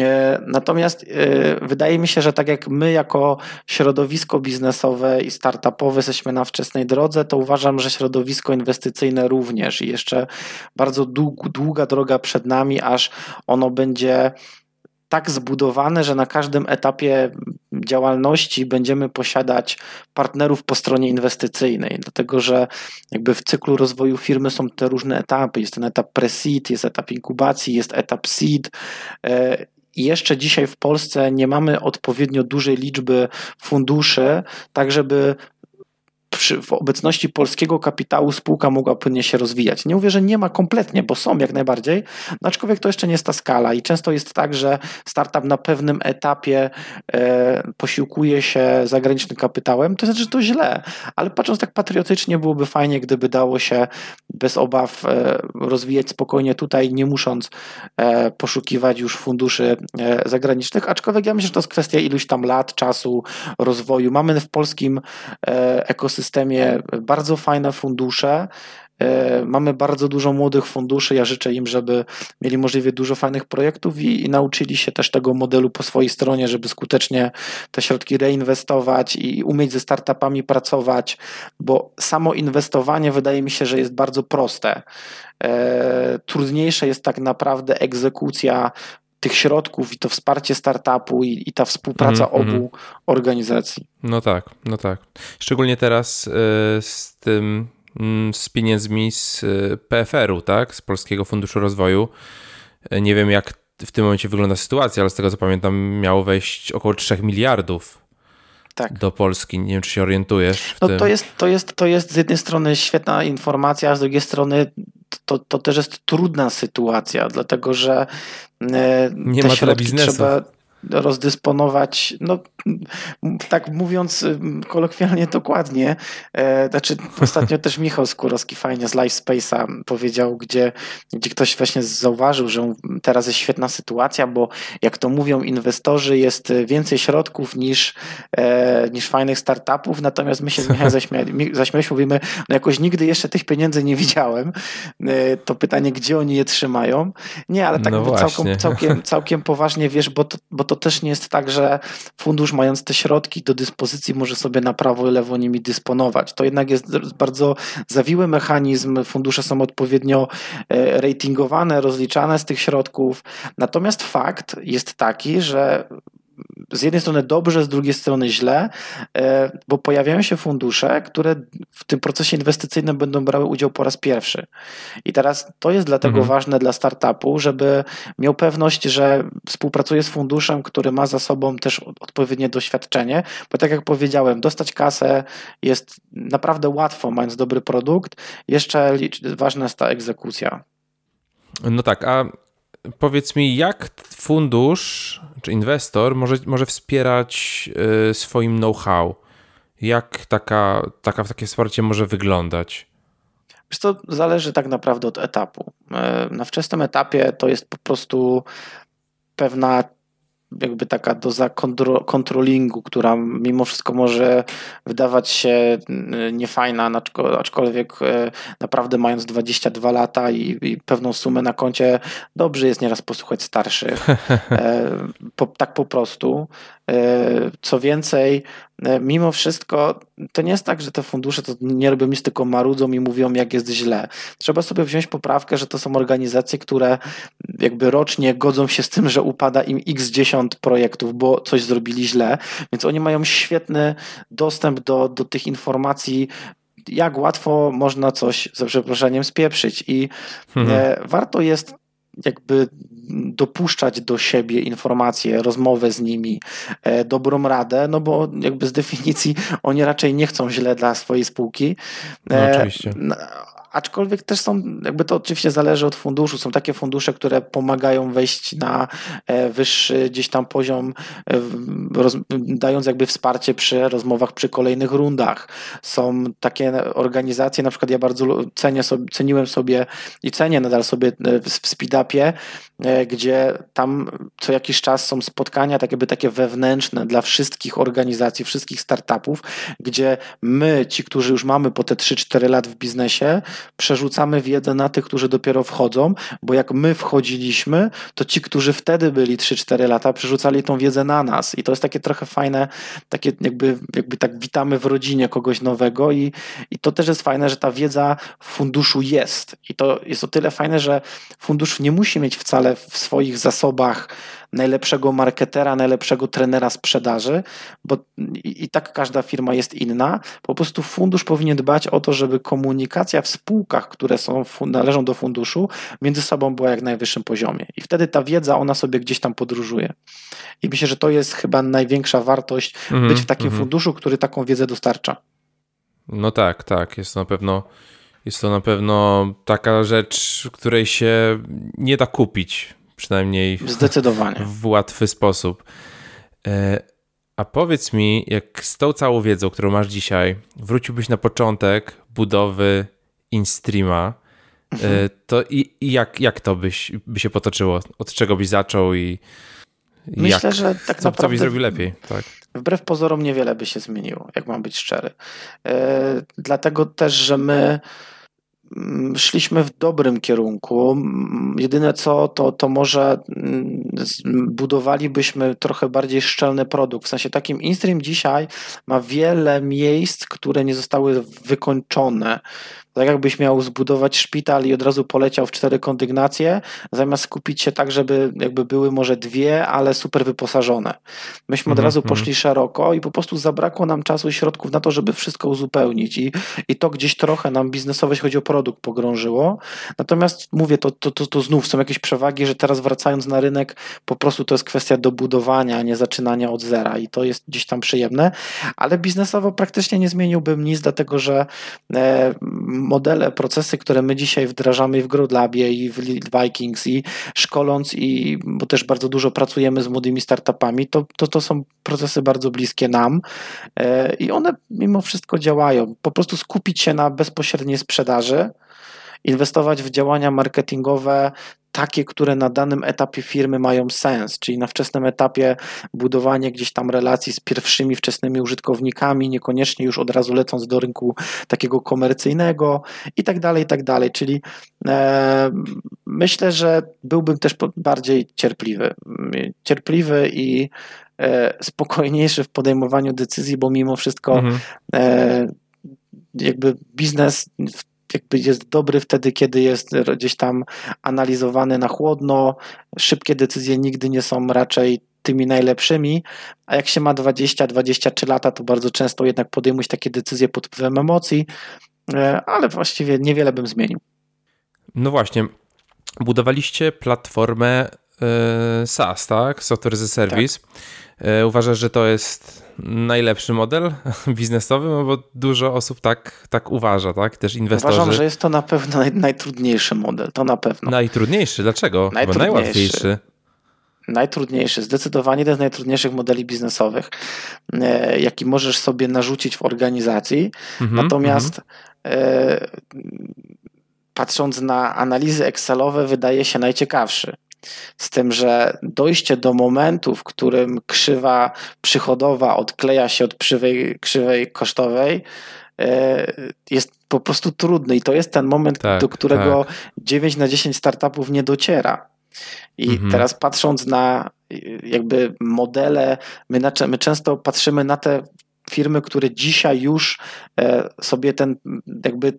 E, natomiast e, wydaje mi się, że tak jak my, jako środowisko biznesowe i startupowe, jesteśmy na wczesnej drodze, to uważam, że środowisko inwestycyjne również i jeszcze bardzo długa droga przed nami, aż ono będzie tak zbudowane, że na każdym etapie działalności będziemy posiadać partnerów po stronie inwestycyjnej, dlatego że jakby w cyklu rozwoju firmy są te różne etapy. Jest ten etap pre-seed, jest etap inkubacji, jest etap seed e, i jeszcze dzisiaj w Polsce nie mamy odpowiednio dużej liczby funduszy, tak żeby przy, w obecności polskiego kapitału spółka mogła płynnie się rozwijać. Nie mówię, że nie ma kompletnie, bo są jak najbardziej, no aczkolwiek to jeszcze nie jest ta skala i często jest tak, że startup na pewnym etapie e, posiłkuje się zagranicznym kapitałem, to znaczy, że to źle, ale patrząc tak patriotycznie byłoby fajnie, gdyby dało się bez obaw e, rozwijać spokojnie tutaj, nie musząc e, poszukiwać już funduszy e, zagranicznych, aczkolwiek ja myślę, że to jest kwestia iluś tam lat, czasu, rozwoju. Mamy w polskim e, ekosystemie systemie bardzo fajne fundusze. E, mamy bardzo dużo młodych funduszy. Ja życzę im, żeby mieli możliwie dużo fajnych projektów i, i, nauczyli się też tego modelu po swojej stronie, żeby skutecznie te środki reinwestować i umieć ze startupami pracować, bo samo inwestowanie wydaje mi się, że jest bardzo proste. E, trudniejsze jest tak naprawdę egzekucja tych środków i to wsparcie startupu i, i ta współpraca mm, obu mm. organizacji. No tak, no tak. Szczególnie teraz y, z tym, y, z pieniędzmi z y, PFR-u, tak, z Polskiego Funduszu Rozwoju. E, nie wiem, jak w tym momencie wygląda sytuacja, ale z tego co pamiętam, miało wejść około 3 miliardów tak. do Polski. Nie wiem, czy się orientujesz. no tym. To, jest, to, jest, to jest z jednej strony świetna informacja, a z drugiej strony to, to też jest trudna sytuacja, dlatego że e, nie ma tyle biznesu. Trzeba, rozdysponować, no tak mówiąc kolokwialnie dokładnie, e, znaczy ostatnio też Michał Skórowski fajnie z LifeSpace'a powiedział, gdzie, gdzie ktoś właśnie zauważył, że teraz jest świetna sytuacja, bo jak to mówią inwestorzy, jest więcej środków niż, e, niż fajnych startupów, natomiast my się z Michałem zaśmialiśmy, mówimy, no jakoś nigdy jeszcze tych pieniędzy nie widziałem, e, to pytanie, gdzie oni je trzymają? Nie, ale tak no całkiem, całkiem, całkiem poważnie, wiesz, bo to, bo to też nie jest tak, że fundusz mając te środki do dyspozycji może sobie na prawo i lewo nimi dysponować. To jednak jest bardzo zawiły mechanizm, fundusze są odpowiednio e, ratingowane, rozliczane z tych środków. Natomiast fakt jest taki, że z jednej strony dobrze, z drugiej strony źle, e, bo pojawiają się fundusze, które w tym procesie inwestycyjnym będą brały udział po raz pierwszy. I teraz to jest dlatego mhm. ważne dla startupu, żeby miał pewność, że współpracuje z funduszem, który ma za sobą też odpowiednie doświadczenie, bo tak jak powiedziałem, dostać kasę jest naprawdę łatwo, mając dobry produkt. Jeszcze ważna jest ta egzekucja. No tak, a powiedz mi, jak fundusz czy inwestor może, może wspierać y, swoim know-how? Jak taka, taka, takie wsparcie może wyglądać? Wiesz to zależy tak naprawdę od etapu. E, na wczesnym etapie to jest po prostu pewna jakby taka doza kontrolingu, która mimo wszystko może wydawać się mm, niefajna, aczkolwiek e, naprawdę mając 22 lata i, i pewną sumę na koncie, dobrze jest nieraz posłuchać starszych. [LAUGHS] E, po, tak po prostu. E, co więcej, e, mimo wszystko to nie jest tak, że te fundusze to nie robią nic, tylko marudzą i mówią, jak jest źle. Trzeba sobie wziąć poprawkę, że to są organizacje, które jakby rocznie godzą się z tym, że upada im x 10 projektów, bo coś zrobili źle, więc oni mają świetny dostęp do, do tych informacji, jak łatwo można coś, za przeproszeniem, spieprzyć. I hmm. warto jest jakby dopuszczać do siebie informacje, rozmowę z nimi, e, dobrą radę, no bo jakby z definicji oni raczej nie chcą źle dla swojej spółki. No, oczywiście aczkolwiek też są, jakby to oczywiście zależy od funduszu, są takie fundusze, które pomagają wejść na e, wyższy gdzieś tam poziom, e, dając jakby wsparcie przy rozmowach przy kolejnych rundach. Są takie organizacje, na przykład ja bardzo cenię sobie, ceniłem sobie i cenię nadal sobie e, w Speedupie, gdzie tam co jakiś czas są spotkania tak jakby takie wewnętrzne dla wszystkich organizacji, wszystkich startupów, gdzie my, ci, którzy już mamy po te 3-4 lat w biznesie, przerzucamy wiedzę na tych, którzy dopiero wchodzą, bo jak my wchodziliśmy, to ci, którzy wtedy byli 3-4 lata, przerzucali tą wiedzę na nas. I to jest takie trochę fajne, takie jakby, jakby tak witamy w rodzinie kogoś nowego i, i to też jest fajne, że ta wiedza w funduszu jest. I to jest o tyle fajne, że fundusz nie musi mieć wcale w swoich zasobach najlepszego marketera, najlepszego trenera sprzedaży, bo i, i, tak każda firma jest inna. Po prostu fundusz powinien dbać o to, żeby komunikacja w spółkach, które są, należą do funduszu, między sobą była jak najwyższym poziomie. I wtedy ta wiedza, ona sobie gdzieś tam podróżuje. I myślę, że to jest chyba największa wartość mm -hmm, być w takim mm -hmm. funduszu, który taką wiedzę dostarcza. No tak, tak. Jest na pewno. Jest to na pewno taka rzecz, której się nie da kupić przynajmniej Zdecydowanie. w łatwy sposób. E, a powiedz mi, jak z tą całą wiedzą, którą masz dzisiaj, wróciłbyś na początek budowy InStreama, e, mhm. to i, i, jak, jak to byś, by się potoczyło? Od czego byś zaczął i Myślę, jak, że tak co, naprawdę co byś zrobił lepiej? Tak. Wbrew pozorom niewiele by się zmieniło, jak mam być szczery. E, dlatego też, że my Mm, szliśmy w dobrym kierunku. Jedyne co, to, to może mm, budowalibyśmy trochę bardziej szczelny produkt. W sensie takim InStream dzisiaj ma wiele miejsc, które nie zostały wykończone. Tak jakbyś miał zbudować szpital i od razu poleciał w cztery kondygnacje, zamiast skupić się tak, żeby jakby były może dwie, ale super wyposażone. Myśmy od -hmm. razu poszli szeroko i po prostu zabrakło nam czasu i środków na to, żeby wszystko uzupełnić i, i to gdzieś trochę nam biznesowo, jeśli chodzi o produkt, pogrążyło. Natomiast mówię, to, to, to, to znów są jakieś przewagi, że teraz wracając na rynek, po prostu to jest kwestia dobudowania, a nie zaczynania od zera i to jest gdzieś tam przyjemne, ale biznesowo praktycznie nie zmieniłbym nic, dlatego że e, modele, procesy, które my dzisiaj wdrażamy w GrowLabie i w Vikings i szkoląc i, bo też bardzo dużo pracujemy z młodymi startupami, to, to, to są procesy bardzo bliskie nam e, i one mimo wszystko działają. Po prostu skupić się na bezpośredniej sprzedaży, inwestować w działania marketingowe takie, które na danym etapie firmy mają sens, czyli na wczesnym etapie budowanie gdzieś tam relacji z pierwszymi wczesnymi użytkownikami, niekoniecznie już od razu lecąc do rynku takiego komercyjnego i tak dalej, i tak dalej. Czyli e, myślę, że byłbym też bardziej cierpliwy. Cierpliwy i e, spokojniejszy w podejmowaniu decyzji, bo mimo wszystko mhm. e, jakby biznes w jakby jest dobry wtedy, kiedy jest gdzieś tam analizowany na chłodno. Szybkie decyzje nigdy nie są raczej tymi najlepszymi, a jak się ma 20-23 lata, to bardzo często jednak podejmujesz takie decyzje pod wpływem emocji, e, ale właściwie niewiele bym zmienił. No właśnie, budowaliście platformę e, SaaS, tak? Software as a Service. Tak. E, uważasz, że to jest najlepszy model [LAUGHS] biznesowy, no bo dużo osób tak, tak uważa, tak? Też inwestorzy. Uważam, że jest to na pewno naj, najtrudniejszy model, to na pewno. Najtrudniejszy, dlaczego? Najtrudniejszy. Najłatwiejszy. Najtrudniejszy, zdecydowanie jeden z najtrudniejszych modeli biznesowych, e, jaki możesz sobie narzucić w organizacji. Mhm, Natomiast e, patrząc na analizy Excelowe, wydaje się najciekawszy. Z tym, że dojście do momentu, w którym krzywa przychodowa odkleja się od krzywej, krzywej kosztowej, e, jest po prostu trudny i to jest ten moment, tak, do którego tak. 9 na 10 startupów nie dociera. I mhm. teraz patrząc na jakby modele, my, my często patrzymy na te firmy, które dzisiaj już e, sobie ten jakby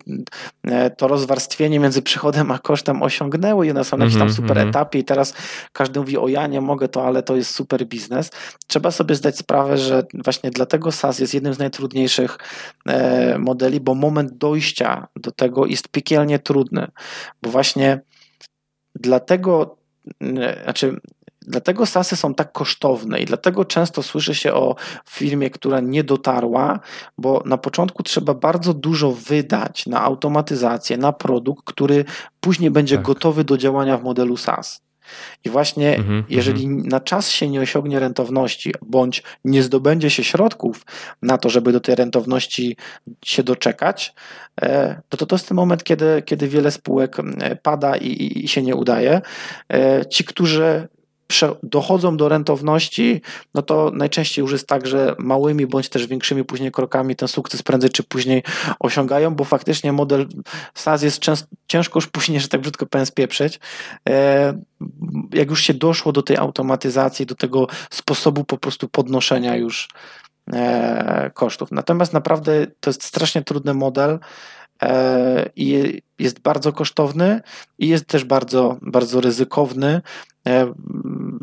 e, to rozwarstwienie między przychodem a kosztem osiągnęły i one są na jakimś tam mhm, super mhm. etapie i teraz każdy mówi o ja nie mogę to, ale to jest super biznes. Trzeba sobie zdać sprawę, że właśnie dlatego SaaS jest jednym z najtrudniejszych e, modeli, bo moment dojścia do tego jest piekielnie trudny, bo właśnie dlatego znaczy Dlatego SASy są tak kosztowne i dlatego często słyszy się o firmie, która nie dotarła, bo na początku trzeba bardzo dużo wydać na automatyzację, na produkt, który później będzie tak. gotowy do działania w modelu SaaS. I właśnie mm -hmm, jeżeli mm na czas się nie osiągnie rentowności, bądź nie zdobędzie się środków na to, żeby do tej rentowności się doczekać, e, to to, to jest ten moment, kiedy, kiedy wiele spółek e, pada i, i się nie udaje. E, ci, którzy dochodzą do rentowności, no to najczęściej już jest tak, że małymi bądź też większymi później krokami ten sukces prędzej czy później osiągają, bo faktycznie model SaaS jest często, ciężko już później, że tak brzydko powiem, spieprzyć. E, jak już się doszło do tej automatyzacji, do tego sposobu po prostu podnoszenia już e, kosztów. Natomiast naprawdę to jest strasznie trudny model i jest bardzo kosztowny i jest też bardzo, bardzo ryzykowny, E,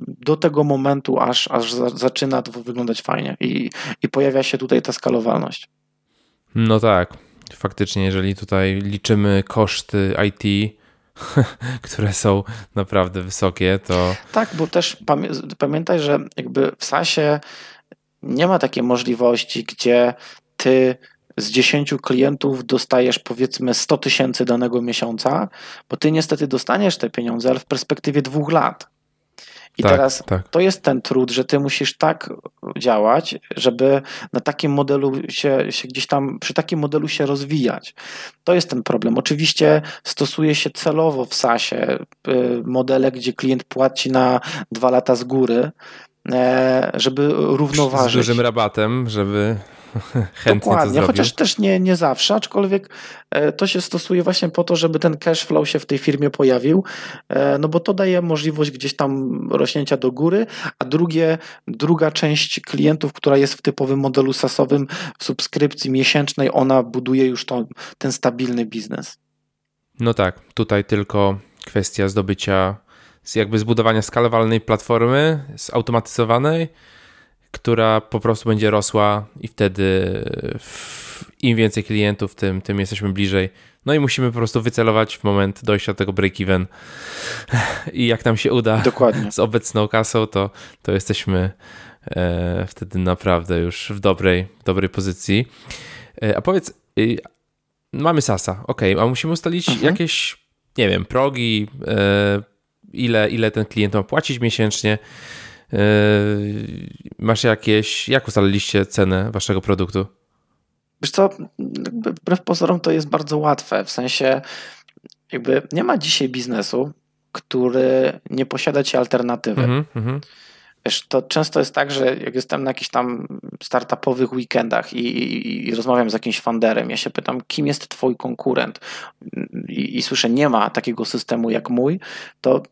do tego momentu, aż, aż zaczyna to wyglądać fajnie i, i pojawia się tutaj ta skalowalność. No tak, faktycznie, jeżeli tutaj liczymy koszty IT, [LAUGHS] które są naprawdę wysokie, to. Tak, bo też pamiętaj, że jakby w SASie nie ma takiej możliwości, gdzie ty z 10 klientów dostajesz powiedzmy 100 tysięcy danego miesiąca, bo ty niestety dostaniesz te pieniądze, ale w perspektywie dwóch lat. I tak, teraz tak. to jest ten trud, że ty musisz tak działać, żeby na takim modelu się, się, gdzieś tam, przy takim modelu się rozwijać. To jest ten problem. Oczywiście stosuje się celowo w SASie y, modele, gdzie klient płaci na dwa lata z góry, e, żeby równoważyć. Z dużym rabatem, żeby [LAUGHS] chętnie Dokładnie, chociaż też nie, nie zawsze, aczkolwiek e, to się stosuje właśnie po to, żeby ten cash flow się w tej firmie pojawił, e, no bo to daje możliwość gdzieś tam rośnięcia do góry, a drugie, druga część klientów, która jest w typowym modelu SaaSowym w subskrypcji miesięcznej, ona buduje już to, ten stabilny biznes. No tak, tutaj tylko kwestia zdobycia, jakby zbudowania skalowalnej platformy, zautomatyzowanej, która po prostu będzie rosła i wtedy im więcej klientów, tym, tym jesteśmy bliżej. No i musimy po prostu wycelować w moment dojścia do tego break-even. I jak nam się uda Dokładnie. z obecną kasą, to, to jesteśmy e, wtedy naprawdę już w dobrej, dobrej pozycji. E, a powiedz, e, mamy Sasa, ok, a musimy ustalić mhm. jakieś, nie wiem, progi, e, ile, ile ten klient ma płacić miesięcznie. Yy, masz jakieś, jak ustaliliście cenę waszego produktu? Wiesz co, wbrew pozorom to jest bardzo łatwe, w sensie jakby nie ma dzisiaj biznesu, który nie posiada ci alternatywy. Mm -hmm. Wiesz, to często jest tak, że jak jestem na jakichś tam startupowych weekendach i, i, i rozmawiam z jakimś funderem, ja się pytam, kim jest twój konkurent i, i słyszę, nie ma takiego systemu jak mój, to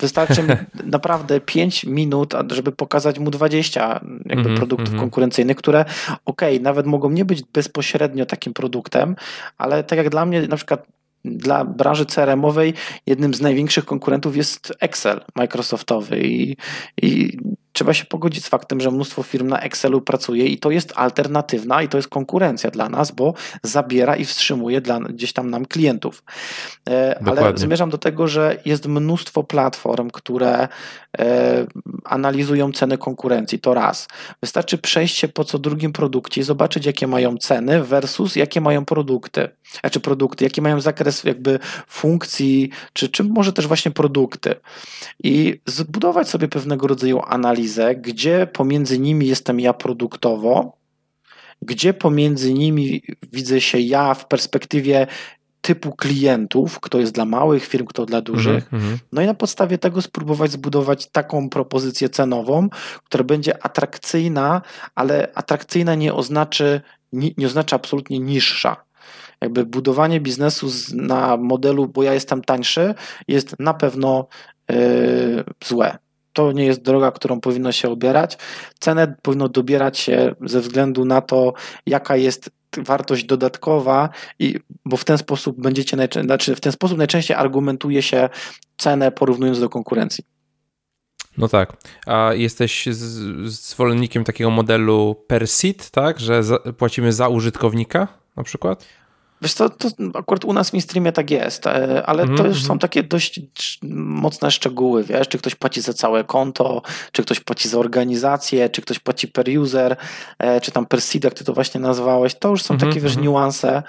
wystarczy [LAUGHS] naprawdę 5 minut, żeby pokazać mu 20 jakby mm -hmm, produktów mm -hmm. konkurencyjnych, które ok, nawet mogą nie być bezpośrednio takim produktem, ale tak jak dla mnie na przykład dla branży CRM-owej jednym z największych konkurentów jest Excel Microsoftowy i, i trzeba się pogodzić z faktem, że mnóstwo firm na Excelu pracuje i to jest alternatywna i to jest konkurencja dla nas, bo zabiera i wstrzymuje dla, gdzieś tam nam klientów. E, Dokładnie. Ale zmierzam do tego, że jest mnóstwo platform, które e, analizują ceny konkurencji. To raz. Wystarczy przejść się po co drugim produkcie i zobaczyć, jakie mają ceny versus jakie mają produkty. Znaczy produkty, jaki mają zakres jakby funkcji, czy, czy może też właśnie produkty. I zbudować sobie pewnego rodzaju analizę analizę, gdzie pomiędzy nimi jestem ja produktowo, gdzie pomiędzy nimi widzę się ja w perspektywie typu klientów, kto jest dla małych firm, kto dla dużych. Mm -hmm. No i na podstawie tego spróbować zbudować taką propozycję cenową, która będzie atrakcyjna, ale atrakcyjna nie oznaczy, nie, nie oznacza absolutnie niższa. Jakby budowanie biznesu na modelu, bo ja jestem tańszy, jest na pewno yy, złe to nie jest droga, którą powinno się obierać. Cenę powinno dobierać się ze względu na to, jaka jest wartość dodatkowa, i, bo w ten sposób będziecie znaczy w ten sposób najczęściej argumentuje się cenę porównując do konkurencji. No tak. A jesteś zwolennikiem takiego modelu per seat, tak? Że za, płacimy za użytkownika na przykład? Wiesz co, to akurat u nas w Mainstreamie tak jest, e, ale to już są mhm. takie dość mocne szczegóły, wiesz, czy ktoś płaci za całe konto, czy ktoś płaci za organizację, czy ktoś płaci per user, e, czy tam per seed, jak ty to właśnie nazwałeś, to już są -hmm. takie, wiesz, mhm. niuanse,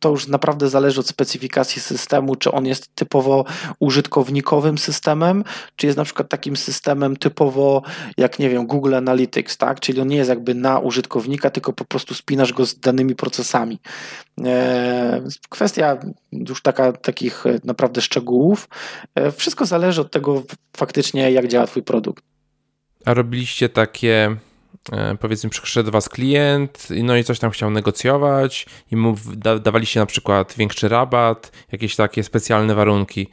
to już naprawdę zależy od specyfikacji systemu, czy on jest typowo użytkownikowym systemem, czy jest na przykład takim systemem typowo jak, nie wiem, Google Analytics, tak? Czyli on nie jest jakby na użytkownika, tylko po prostu spinasz go z danymi procesami. E, kwestia już taka, takich naprawdę szczegółów. E, wszystko zależy od tego faktycznie, jak działa Twój produkt. A robiliście takie E, powiedzmy przyszedł was klient, no i coś tam chciał negocjować i mu da, dawaliście na przykład większy rabat, jakieś takie specjalne warunki.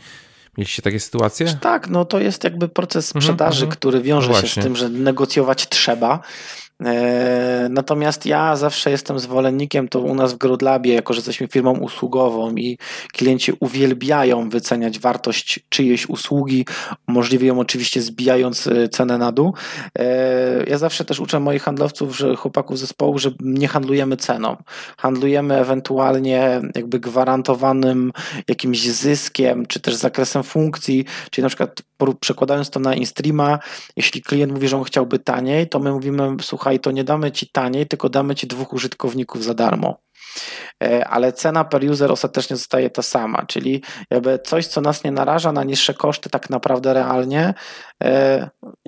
Mieliście takie sytuacje? Tak, no to jest jakby proces mhm, sprzedaży, mm -hmm. który wiąże no się z tym, że negocjować trzeba. E, natomiast ja zawsze jestem zwolennikiem, to u nas w GrowLabie, jako że jesteśmy firmą usługową i klienci uwielbiają wyceniać wartość czyjejś usługi, możliwie ją oczywiście zbijając e, cenę na dół. E, ja zawsze też uczę moich handlowców, że chłopaków zespołu, że nie handlujemy ceną. Handlujemy ewentualnie jakby gwarantowanym jakimś zyskiem, czy też zakresem funkcji, czyli na przykład przekładając to na InStreama, jeśli klient mówi, że on chciałby taniej, to my mówimy, słuchaj, to nie damy ci taniej, tylko damy ci dwóch użytkowników za darmo. E, ale cena per user ostatecznie zostaje ta sama, czyli jakby coś, co nas nie naraża na niższe koszty, tak naprawdę realnie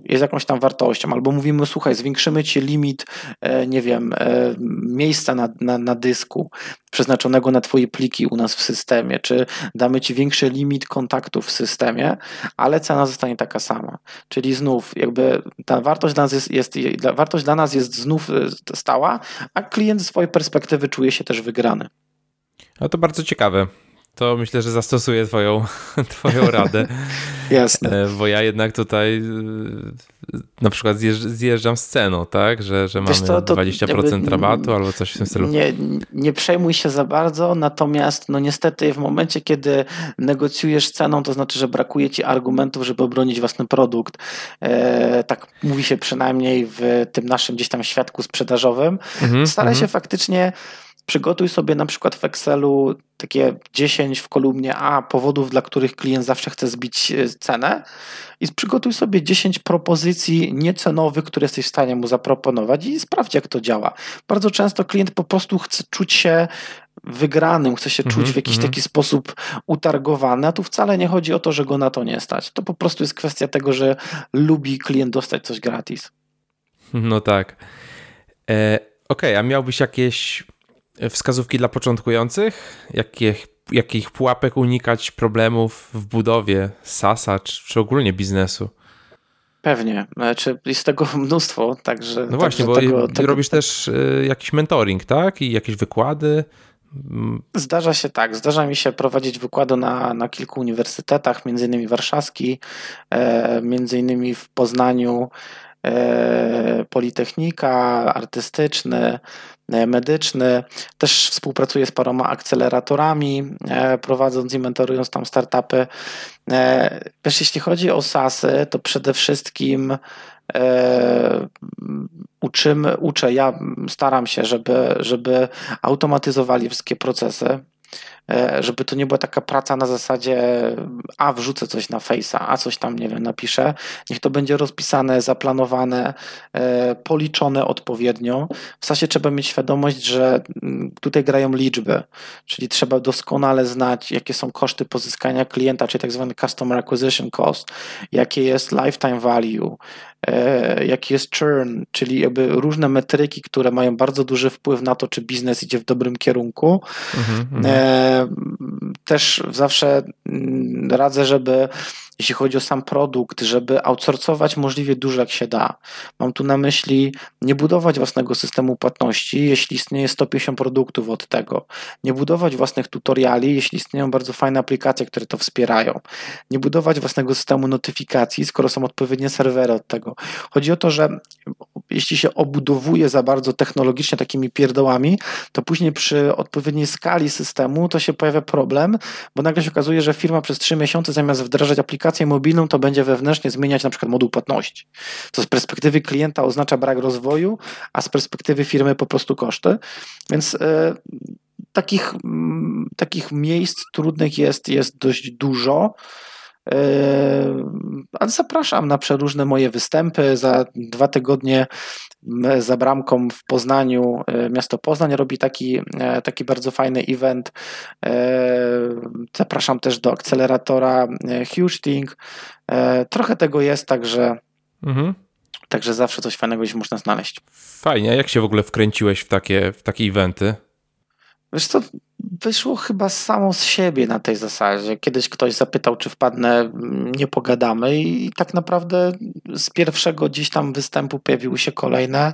jest jakąś tam wartością. Albo mówimy, słuchaj, zwiększymy ci limit, e, nie wiem, miejsca na, na, na dysku przeznaczonego na Twoje pliki u nas w systemie, czy damy Ci większy limit kontaktów w systemie, ale cena zostanie taka sama. Czyli znów, jakby ta wartość dla nas jest, jest wartość dla nas jest znów stała, a klient z swojej perspektywy czuje się też wygrany. A to bardzo ciekawe. To myślę, że zastosuję twoją, [LAUGHS] twoją radę. Jasne. E, bo ja jednak tutaj e, na przykład zjeżdżam z ceną, tak? Że, że mamy to, to 20% rabatu albo coś w tym stylu. Nie, nie przejmuj się za bardzo, natomiast no niestety w momencie, kiedy negocjujesz ceną, to znaczy, że brakuje ci argumentów, żeby obronić własny produkt. E, tak mówi się przynajmniej w tym naszym gdzieś tam świadku sprzedażowym. Mhm, Staraj się mhm. faktycznie przygotuj sobie na przykład w Excelu takie 10 w kolumnie A powodów, dla których klient zawsze chce zbić e, cenę i przygotuj sobie 10 propozycji niecenowych, które jesteś w stanie mu zaproponować i sprawdź, jak to działa. Bardzo często klient po prostu chce czuć się wygranym, chce się czuć mm -hmm, w jakiś mm -hmm. taki sposób utargowany, a tu wcale nie chodzi o to, że go na to nie stać. To po prostu jest kwestia tego, że lubi klient dostać coś gratis. No tak. E, Okej, okay, a miałbyś jakieś wskazówki dla początkujących? Jakich, jakich pułapek unikać problemów w budowie SASA czy, czy ogólnie biznesu? Pewnie, znaczy jest tego [LAUGHS] mnóstwo, także... No właśnie, bo tego, tego, robisz też y, jakiś mentoring, tak? I jakieś wykłady? Mm. Zdarza się tak, zdarza mi się prowadzić wykłady na, na kilku uniwersytetach, między innymi warszawski, e, między innymi w Poznaniu, Politechnika, artystyczny, E, medyczny. Też współpracuję z paroma akceleratorami, e, prowadząc i mentorując tam startupy. E, wiesz, jeśli chodzi o SASy, to przede wszystkim uczymy, uczę, ja staram się, żeby, żeby automatyzowali wszystkie procesy. E, żeby to nie była taka praca na zasadzie a wrzucę coś na Face'a, a coś tam, nie wiem, napiszę. Niech to będzie rozpisane, zaplanowane, e, policzone odpowiednio. W sensie trzeba mieć świadomość, że mm, tutaj grają liczby, czyli trzeba doskonale znać, jakie są koszty pozyskania klienta, czyli tak zwany Customer Acquisition Cost, jakie jest lifetime value, e, jaki jest churn, czyli jakby różne metryki, które mają bardzo duży wpływ na to, czy biznes idzie w dobrym kierunku. Mhm, mhm też zawsze mm, radzę, żeby jeśli chodzi o sam produkt, żeby outsourcować możliwie dużo jak się da. Mam tu na myśli nie budować własnego systemu płatności, jeśli istnieje 150 produktów od tego. Nie budować własnych tutoriali, jeśli istnieją bardzo fajne aplikacje, które to wspierają. Nie budować własnego systemu notyfikacji, skoro są odpowiednie serwery od tego. Chodzi o to, że jeśli się obudowuje za bardzo technologicznie takimi pierdołami, to później przy odpowiedniej skali systemu to się pojawia problem, bo nagle się okazuje, że firma przez trzy miesiące zamiast wdrażać aplikację mobilną, to będzie wewnętrznie zmieniać na przykład moduł płatności. To z perspektywy klienta oznacza brak rozwoju, a z perspektywy firmy po prostu koszty. Więc y, takich, takich miejsc trudnych jest, jest dość dużo. Ale zapraszam na przeróżne moje występy. Za dwa tygodnie za bramką w Poznaniu, e, miasto Poznań robi taki, e, taki bardzo fajny event. E, zapraszam też do akceleratora Huge Thing. Trochę tego jest, także, mhm. także zawsze coś fajnego gdzieś można znaleźć. Fajnie. Jak się w ogóle wkręciłeś w takie, w takie eventy? Wiesz to wyszło chyba samo z siebie na tej zasadzie. Kiedyś ktoś zapytał, czy wpadnę, nie pogadamy i tak naprawdę z pierwszego gdzieś tam występu pojawiły się kolejne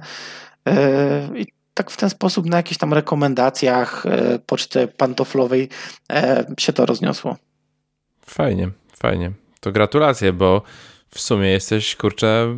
e, i tak w ten sposób na jakichś tam rekomendacjach e, poczty pantoflowej e, się to rozniosło. Fajnie, fajnie. To gratulacje, bo w sumie jesteś, kurczę,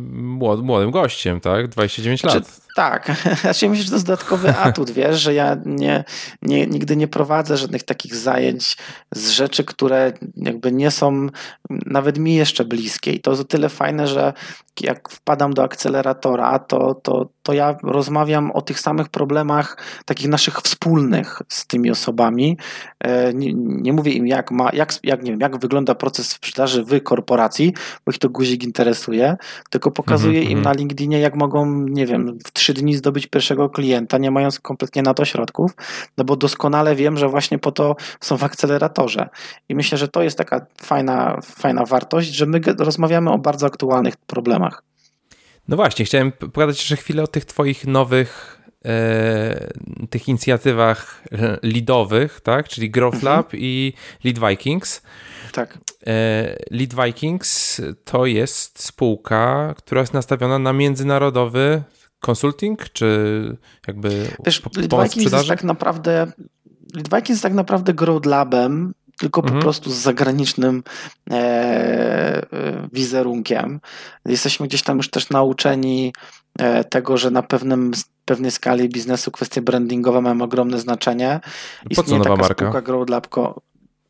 młodym gościem, tak? 29 znaczy, lat. Tak, [LAUGHS] znaczy myślę, że to jest dodatkowy atut, wiesz, że ja nie, nie, nigdy nie prowadzę żadnych takich zajęć z rzeczy, które jakby nie są nawet mi jeszcze bliskie i to jest o tyle fajne, że jak wpadam do akceleratora, to, to, to ja rozmawiam o tych samych problemach takich naszych wspólnych z tymi osobami. E, nie, nie mówię im, jak, ma, jak, jak, nie wiem, jak wygląda proces sprzedaży w korporacji, bo ich to guzik interesuje, tylko pokazuję mm -hmm. im mhm. na LinkedInie, jak mogą, nie wiem, w trzy dni zdobyć pierwszego klienta, nie mając kompletnie na to środków, no bo doskonale wiem, że właśnie po to są w akceleratorze. I myślę, że to jest taka fajna, fajna wartość, że my rozmawiamy o bardzo aktualnych problemach. No właśnie, chciałem pogadać jeszcze chwilę o tych twoich nowych e, tych inicjatywach leadowych, tak? Czyli Growth mhm. Lab i Lead Vikings. Tak. E, Lead Vikings to jest spółka, która jest nastawiona na międzynarodowy consulting, czy jakby Wiesz, pomoc sprzedaży? Jest tak naprawdę, Lead Vikings jest tak naprawdę Growth Labem, tylko mhm. po prostu z zagranicznym e, e, wizerunkiem. Jesteśmy gdzieś tam już też nauczeni e, tego, że na pewnym, pewnej skali biznesu kwestie brandingowe mają ogromne znaczenie. Po Istnieje co nowa taka marka? spółka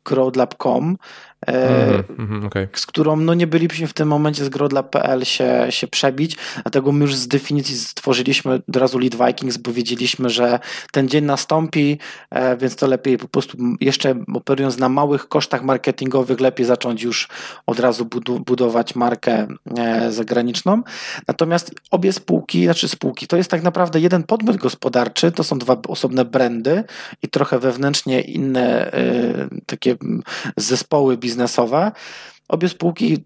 growlab.com, mm, mm, okay. z którą no nie bylibyśmy w tym momencie z Grodla.pl się, się przebić, dlatego my już z definicji stworzyliśmy od razu Lead Vikings, bo wiedzieliśmy, że ten dzień nastąpi, e, więc to lepiej po prostu jeszcze operując na małych kosztach marketingowych, lepiej zacząć już od razu budować markę e, zagraniczną. Natomiast obie spółki, znaczy spółki, to jest tak naprawdę jeden podmiot gospodarczy, to są dwa osobne brandy i trochę wewnętrznie inne e, takie zespoły biznesowe. Obie spółki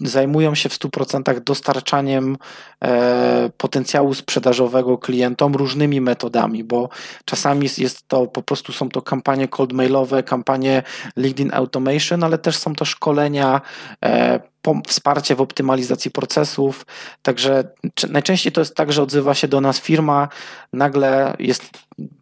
zajmują się w 100% dostarczaniem e, potencjału sprzedażowego klientom różnymi metodami, bo czasami jest to po prostu są to kampanie cold mailowe, kampanie LinkedIn Automation, ale też są to szkolenia, e, wsparcie w optymalizacji procesów. Także najczęściej to jest tak, że odzywa się do nas firma, nagle jest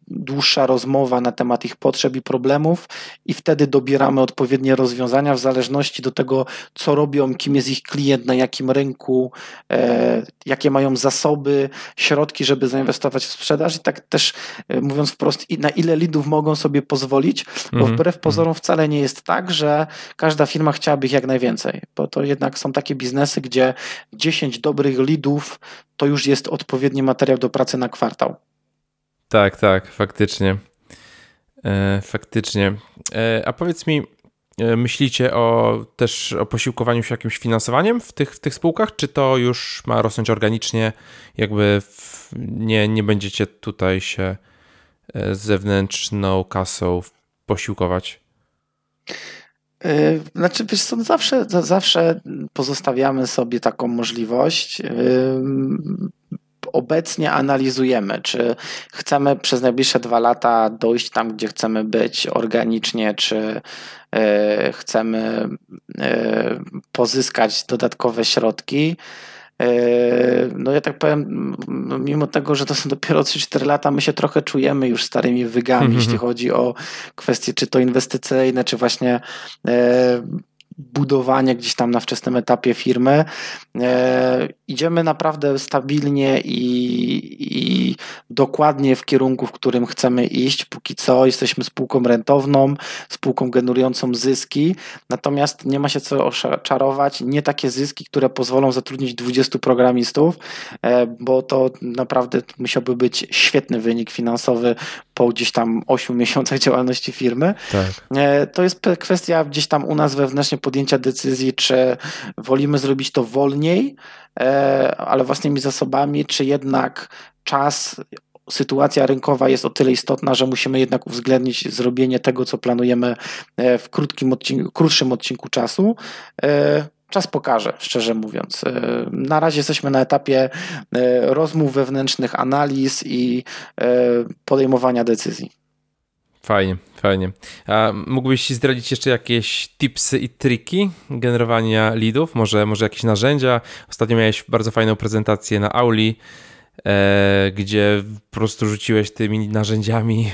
dłuższa rozmowa na temat ich potrzeb i problemów i wtedy dobieramy odpowiednie rozwiązania w zależności do tego, co robią, kim jest ich klient, na jakim rynku, e, jakie mają zasoby, środki, żeby zainwestować w sprzedaż i tak też e, mówiąc wprost, na ile lidów mogą sobie pozwolić, bo -hmm. wbrew pozorom wcale nie jest tak, że każda firma chciałaby ich jak najwięcej, bo to jednak są takie biznesy, gdzie 10 dobrych lidów to już jest odpowiedni materiał do pracy na kwartał. Tak, tak, faktycznie. E, faktycznie. E, a powiedz mi, e, myślicie o też o posiłkowaniu się jakimś finansowaniem w tych, w tych spółkach, czy to już ma rosnąć organicznie, jakby w, nie, nie będziecie tutaj się e, zewnętrzną kasą posiłkować? E, znaczy, wiesz co, zawsze, zawsze pozostawiamy sobie taką możliwość obecnie analizujemy, czy chcemy przez najbliższe dwa lata dojść tam, gdzie chcemy być organicznie, czy e, chcemy e, pozyskać dodatkowe środki. E, no ja tak powiem, mimo tego, że to są dopiero 3-4 lata, my się trochę czujemy już starymi wygami, jeśli chodzi o kwestie czy to inwestycyjne, czy właśnie budowanie gdzieś tam na wczesnym etapie firmy. E, idziemy naprawdę stabilnie i, i, dokładnie w kierunku, w którym chcemy iść. Póki co jesteśmy spółką rentowną, spółką generującą zyski, natomiast nie ma się co czarować. Nie takie zyski, które pozwolą zatrudnić 20 programistów, e, bo to naprawdę musiałby być świetny wynik finansowy po gdzieś tam 8 [LAUGHS] miesiącach działalności firmy. Tak. E, to jest kwestia gdzieś tam u nas wewnętrznie podjęcia decyzji, czy wolimy zrobić to wolniej, e, ale własnymi zasobami, czy jednak czas sytuacja rynkowa jest o tyle istotna, że musimy jednak uwzględnić zrobienie tego, co planujemy e, w krótkim odcinku, krótszym odcinku czasu. Czas pokaże, szczerze mówiąc. Na razie jesteśmy na etapie rozmów wewnętrznych, analiz i podejmowania decyzji. Fajnie, fajnie. A mógłbyś zdradzić jeszcze jakieś tipsy i triki generowania leadów? Może, może jakieś narzędzia? Ostatnio miałeś bardzo fajną prezentację na Auli, e, gdzie po prostu rzuciłeś tymi narzędziami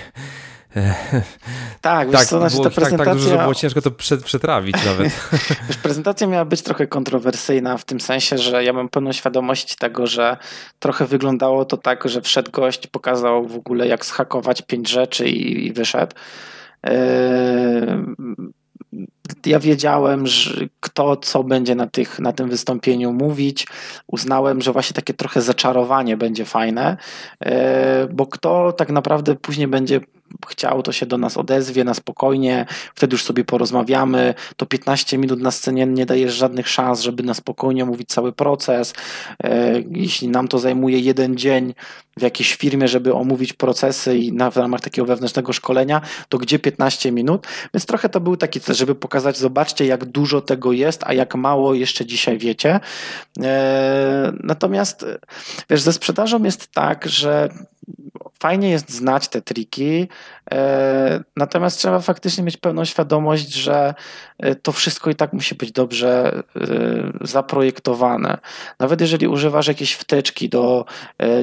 [LAUGHS] tak, tak, co, znaczy było, ta prezentacja... Tak, tak dużo, że było ciężko to przetrawić nawet. [LAUGHS] wiesz, prezentacja miała być trochę kontrowersyjna w tym sensie, że ja mam pełną świadomość tego, że trochę wyglądało to tak, że wszedł gość, pokazał w ogóle jak schakować pięć rzeczy i, i wyszedł. Yy ja wiedziałem, że kto co będzie na, tych, na tym wystąpieniu mówić. Uznałem, że właśnie takie trochę zaczarowanie będzie fajne, e, bo kto tak naprawdę później będzie chciał, to się do nas odezwie na spokojnie, wtedy już sobie porozmawiamy. To 15 minut na scenie nie daje żadnych szans, żeby na spokojnie mówić cały proces. E, jeśli nam to zajmuje jeden dzień w jakiejś firmie, żeby omówić procesy i na, w ramach takiego wewnętrznego szkolenia, to gdzie 15 minut? Więc trochę to był taki żeby pokazać, zobaczcie jak dużo tego jest, a jak mało jeszcze dzisiaj wiecie. E, natomiast wiesz, ze sprzedażą jest tak, że fajnie jest znać te triki, e, natomiast trzeba faktycznie mieć pełną świadomość, że e, to wszystko i tak musi być dobrze e, zaprojektowane. Nawet jeżeli używasz jakiejś wtyczki do,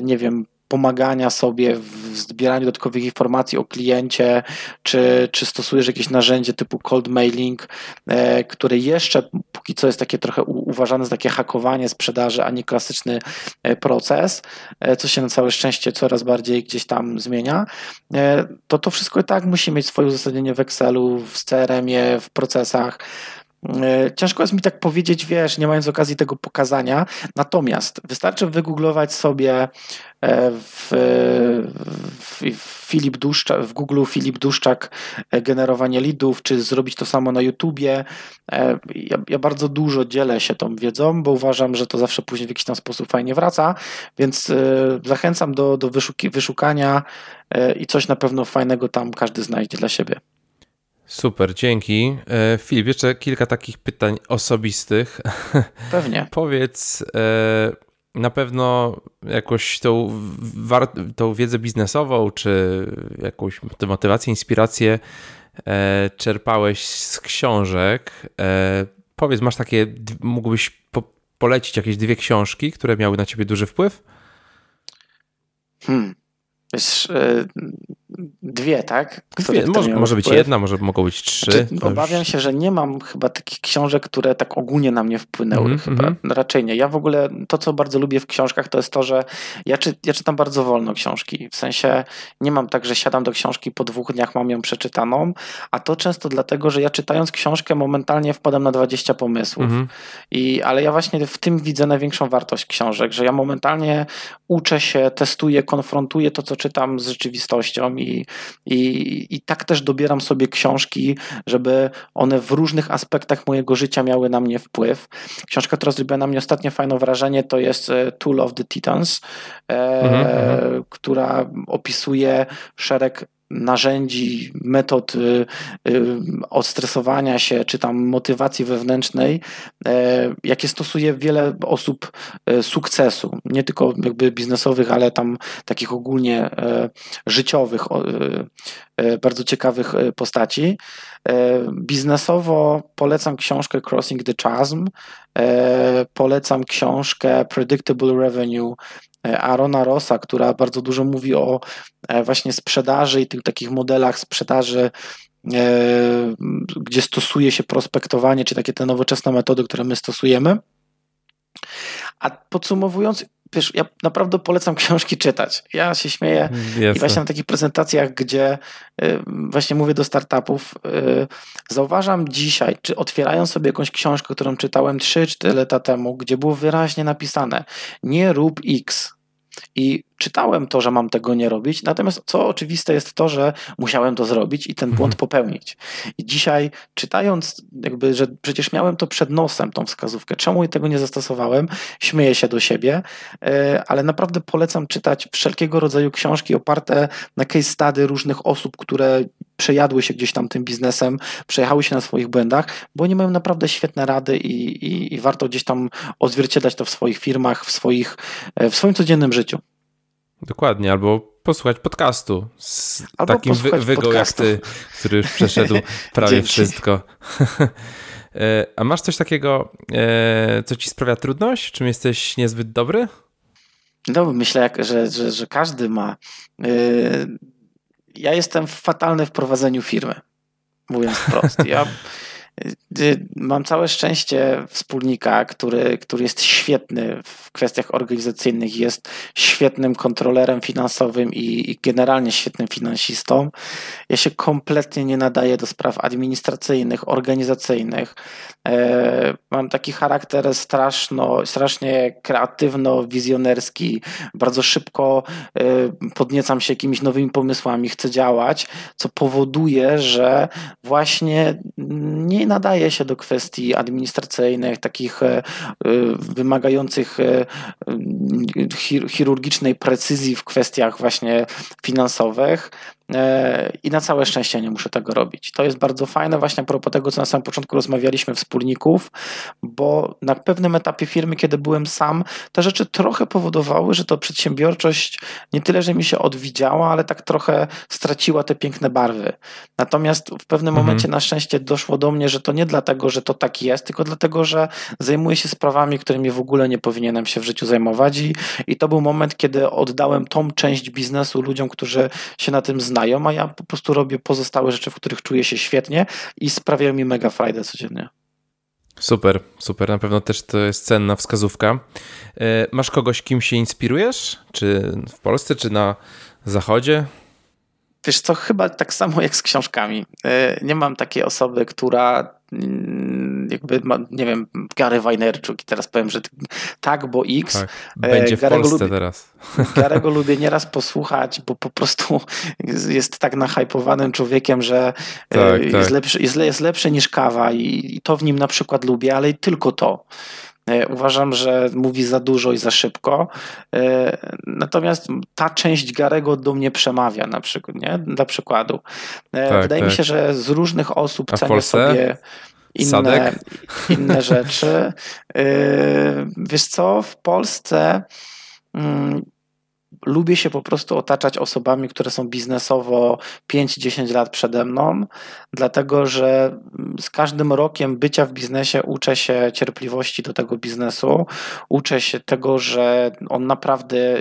nie wiem, pomagania sobie w zbieraniu dodatkowych informacji o kliencie, czy, czy stosujesz jakieś narzędzie typu cold mailing, e, które jeszcze póki co jest takie trochę uważane za takie hakowanie sprzedaży, a nie klasyczny e, proces, e, co się na całe szczęście coraz bardziej gdzieś tam zmienia, to to wszystko i tak musi mieć swoje uzasadnienie w Excelu, w CRM-ie, w procesach. E, ciężko jest mi tak powiedzieć, wiesz, nie mając okazji tego pokazania. Natomiast wystarczy wygooglować sobie e, w, w, Filip w Google Filip Duszczak e, generowanie leadów, czy zrobić to samo na YouTubie. Ja, ja, bardzo dużo dzielę się tą wiedzą, bo uważam, że to zawsze później w jakiś tam sposób fajnie wraca, więc zachęcam do, do wyszuki, wyszukania i coś na pewno fajnego tam każdy znajdzie dla siebie. Super, dzięki. E, Filip, jeszcze kilka takich pytań osobistych. [LAUGHS] Pewnie. Powiedz, e, na pewno jakoś tą, tą wiedzę biznesową, czy jakąś motywację, inspirację e, czerpałeś z książek. Powiedz, masz takie, mógłbyś po, polecić jakieś dwie książki, które miały na ciebie duży wpływ? Hmm. Wiesz, dwie, tak? Dwie, może, może być jedna, może mogą być trzy. Znaczy, obawiam się, że nie mam chyba takich książek, które tak ogólnie na mnie wpłynęły. Mm chyba. Mhm. Raczej nie. Ja w ogóle to, co bardzo lubię w książkach, to jest to, że ja, czy, ja czytam bardzo wolno książki. W sensie nie mam tak, że siadam do książki po dwóch dniach mam ją przeczytaną, a to często dlatego, że ja czytając książkę momentalnie wpadam na 20 pomysłów. Mm. I, ale ja właśnie w tym widzę największą wartość książek, że ja momentalnie uczę się, testuję, konfrontuję to, co czytam z rzeczywistością i, i, i tak też dobieram sobie książki, żeby one w różnych aspektach mojego życia miały na mnie wpływ. Książka, która zrobiła na mnie ostatnio fajne wrażenie, to jest e, Tool of the Titans, e, mhm, mhm, która opisuje szereg narzędzi, metod y, y, odstresowania się, czy tam motywacji wewnętrznej, e, jakie stosuje wiele osób e, sukcesu, nie tylko jakby biznesowych, ale tam takich ogólnie e, życiowych, bardzo ciekawych postaci. Biznesowo polecam książkę Crossing the Chasm, polecam książkę Predictable Revenue Arona Rossa, która bardzo dużo mówi o właśnie sprzedaży i tych takich modelach sprzedaży gdzie stosuje się prospektowanie, czy takie te nowoczesne metody, które my stosujemy. A podsumowując, wiesz, ja naprawdę polecam książki czytać. Ja się śmieję Jasne. i właśnie na takich prezentacjach, gdzie y, właśnie mówię do startupów, y, zauważam dzisiaj, czy otwierając sobie jakąś książkę, którą czytałem 3-4 lata temu, gdzie było wyraźnie napisane nie rób X, i czytałem to, że mam tego nie robić, natomiast co oczywiste jest to, że musiałem to zrobić i ten błąd mhm. popełnić. I dzisiaj czytając, jakby, że przecież miałem to przed nosem, tą wskazówkę, czemu tego nie zastosowałem, śmieję się do siebie, e, ale naprawdę polecam czytać wszelkiego rodzaju książki oparte na case study różnych osób, które przejadły się gdzieś tam tym biznesem, przejechały się na swoich błędach, bo oni mają naprawdę świetne rady i, i, i warto gdzieś tam odzwierciedlać to w swoich firmach, w, swoich, e, w swoim codziennym życiu. Dokładnie, albo posłuchać podcastu z albo takim wy jak ty, który już przeszedł [LAUGHS] prawie wszystko. [LAUGHS] E, a masz coś takiego, e, co ci sprawia trudność? Czym jesteś niezbyt dobry? No, myślę, że, że, że każdy ma. E, ja jestem fatalny w prowadzeniu firmy, mówiąc [LAUGHS] wprost. Ja mam całe szczęście wspólnika, który, który jest świetny w kwestiach organizacyjnych, jest świetnym kontrolerem finansowym i, i generalnie świetnym finansistą. Ja się kompletnie nie nadaję do spraw administracyjnych, organizacyjnych. E, mam taki charakter straszno, strasznie kreatywno-wizjonerski. Bardzo szybko e, podniecam się jakimiś nowymi pomysłami, chcę działać, co powoduje, że właśnie nie nadaje się do kwestii administracyjnych, takich e, wymagających chirurgicznej precyzji w kwestiach właśnie finansowych. E, I na całe szczęście nie muszę tego robić. To jest bardzo fajne, właśnie a propos tego, co na samym początku rozmawialiśmy, wspólników, bo na pewnym etapie firmy, kiedy byłem sam, te rzeczy trochę powodowały, że to przedsiębiorczość nie tyle, że mi się odwidziała, ale tak trochę straciła te piękne barwy. Natomiast w pewnym mhm. momencie na szczęście doszło do mnie, że to nie dlatego, że to tak jest, tylko dlatego, że zajmuję się sprawami, którymi w ogóle nie powinienem się w życiu zajmować i, i to był moment, kiedy oddałem tą część biznesu ludziom, którzy się na tym znają znają, a ja po prostu robię pozostałe rzeczy, w których czuję się świetnie i sprawiają mi mega frajdę codziennie. Super, super. Na pewno też to jest cenna wskazówka. E, masz kogoś, kim się inspirujesz? Czy w Polsce, czy na zachodzie? Wiesz co, chyba tak samo jak z książkami. E, nie mam takiej osoby, która mm, jakby, nie wiem, Gary Wajnerczuk i teraz powiem, że tak, bo X. Tak, będzie w Garego Polsce lubię, teraz. [LAUGHS] Garego lubię nieraz posłuchać, bo po prostu jest tak nahypowanym człowiekiem, że e, tak, jest, tak. Lepszy, jest, jest lepszy niż kawa i, i to w nim na przykład lubię, ale tylko to. E, uważam, że mówi za dużo i za szybko. E, natomiast ta część Garego do mnie przemawia, na przykład, nie? Dla przykładu. E, tak, Wydaje tak. mi się, że z różnych osób cenię sobie inne, inne rzeczy. [LAUGHS] Wiesz co, w Polsce mm, lubię się po prostu otaczać osobami, które są biznesowo 5-10 lat przede mną, dlatego że z każdym rokiem bycia w biznesie uczę się cierpliwości do tego biznesu, uczę się tego, że on naprawdę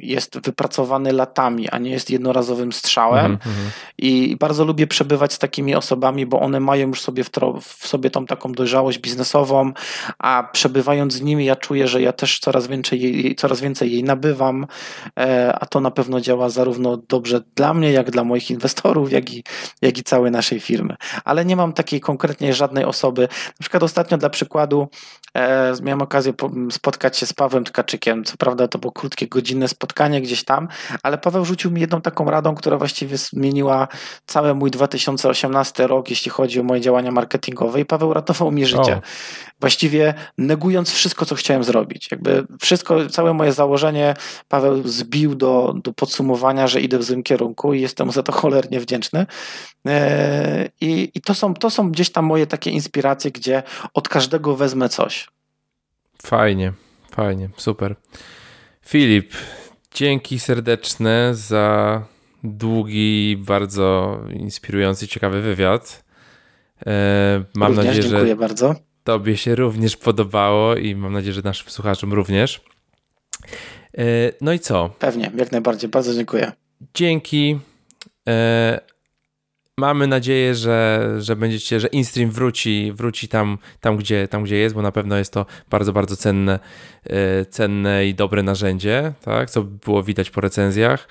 jest wypracowany latami, a nie jest jednorazowym strzałem. Mm -hmm. I bardzo lubię przebywać z takimi osobami, bo one mają już sobie w, w sobie tą taką dojrzałość biznesową, a przebywając z nimi, ja czuję, że ja też coraz więcej jej, coraz więcej jej nabywam, a to na pewno działa zarówno dobrze dla mnie, jak dla moich inwestorów, jak i, jak i całej naszej firmy. Ale nie mam takiej konkretnie żadnej osoby. Na przykład ostatnio dla przykładu e, miałem okazję spotkać się z Pawłem Tkaczykiem. Co prawda to było krótkie, godzinne spotkanie gdzieś tam, ale Paweł rzucił mi jedną taką radą, która właściwie zmieniła cały mój 2018 rok, jeśli chodzi o moje działania marketingowe i Paweł ratował mi życie. Właściwie negując wszystko, co chciałem zrobić. Jakby wszystko, całe moje założenie Paweł zbił do, do podsumowania, że idę w złym kierunku i jestem za to cholernie wdzięczny. E, I, i to, są, to są gdzieś tam moje takie inspiracje, gdzie od każdego wezmę coś. Fajnie, fajnie, super. Filip, dzięki serdeczne za długi, bardzo inspirujący, ciekawy wywiad. E, mam również nadzieję, dziękuję że bardzo. Tobie się również podobało i mam nadzieję, że naszym słuchaczom również. E, no i co? Pewnie, jak najbardziej. Bardzo dziękuję. Dzięki. mamy nadzieję, że, że będziecie, że InStream wróci, wróci tam, tam, gdzie, tam, gdzie jest, bo na pewno jest to bardzo, bardzo cenne, e, cenne i dobre narzędzie, tak, co było widać po recenzjach.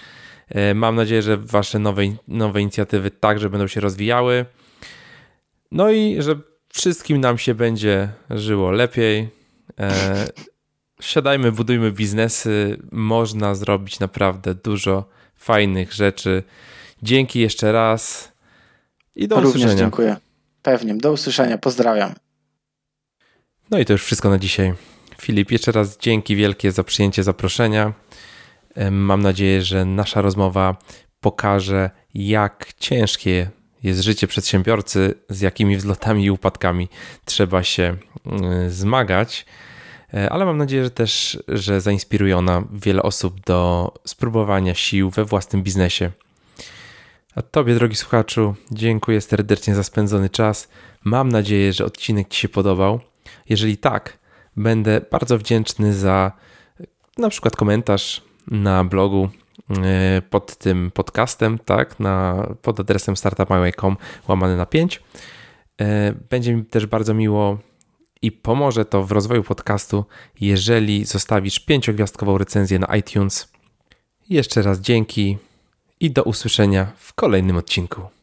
E, mam nadzieję, że wasze nowe, nowe inicjatywy także będą się rozwijały. No i że wszystkim nam się będzie żyło lepiej. E, siadajmy, budujmy biznesy. Można zrobić naprawdę dużo fajnych rzeczy. Dzięki jeszcze raz i do Również usłyszenia. dziękuję. Pewnie. Do usłyszenia. Pozdrawiam. No i to już wszystko na dzisiaj. Filip, jeszcze raz dzięki wielkie za przyjęcie zaproszenia. Mam nadzieję, że nasza rozmowa pokaże, jak ciężkie jest życie przedsiębiorcy, z jakimi wzlotami i upadkami trzeba się y, zmagać. E, ale mam nadzieję, że też, że zainspiruje ona wiele osób do spróbowania sił we własnym biznesie. A Tobie, drogi słuchaczu, dziękuję serdecznie za spędzony czas. Mam nadzieję, że odcinek Ci się podobał. Jeżeli tak, będę bardzo wdzięczny za na przykład komentarz na blogu pod tym podcastem, tak, na, pod adresem startupmyway.com łamany na 5. E, będzie mi też bardzo miło i pomoże to w rozwoju podcastu, jeżeli zostawisz pięciogwiazdkową recenzję na iTunes. Jeszcze raz dzięki i do usłyszenia w kolejnym odcinku.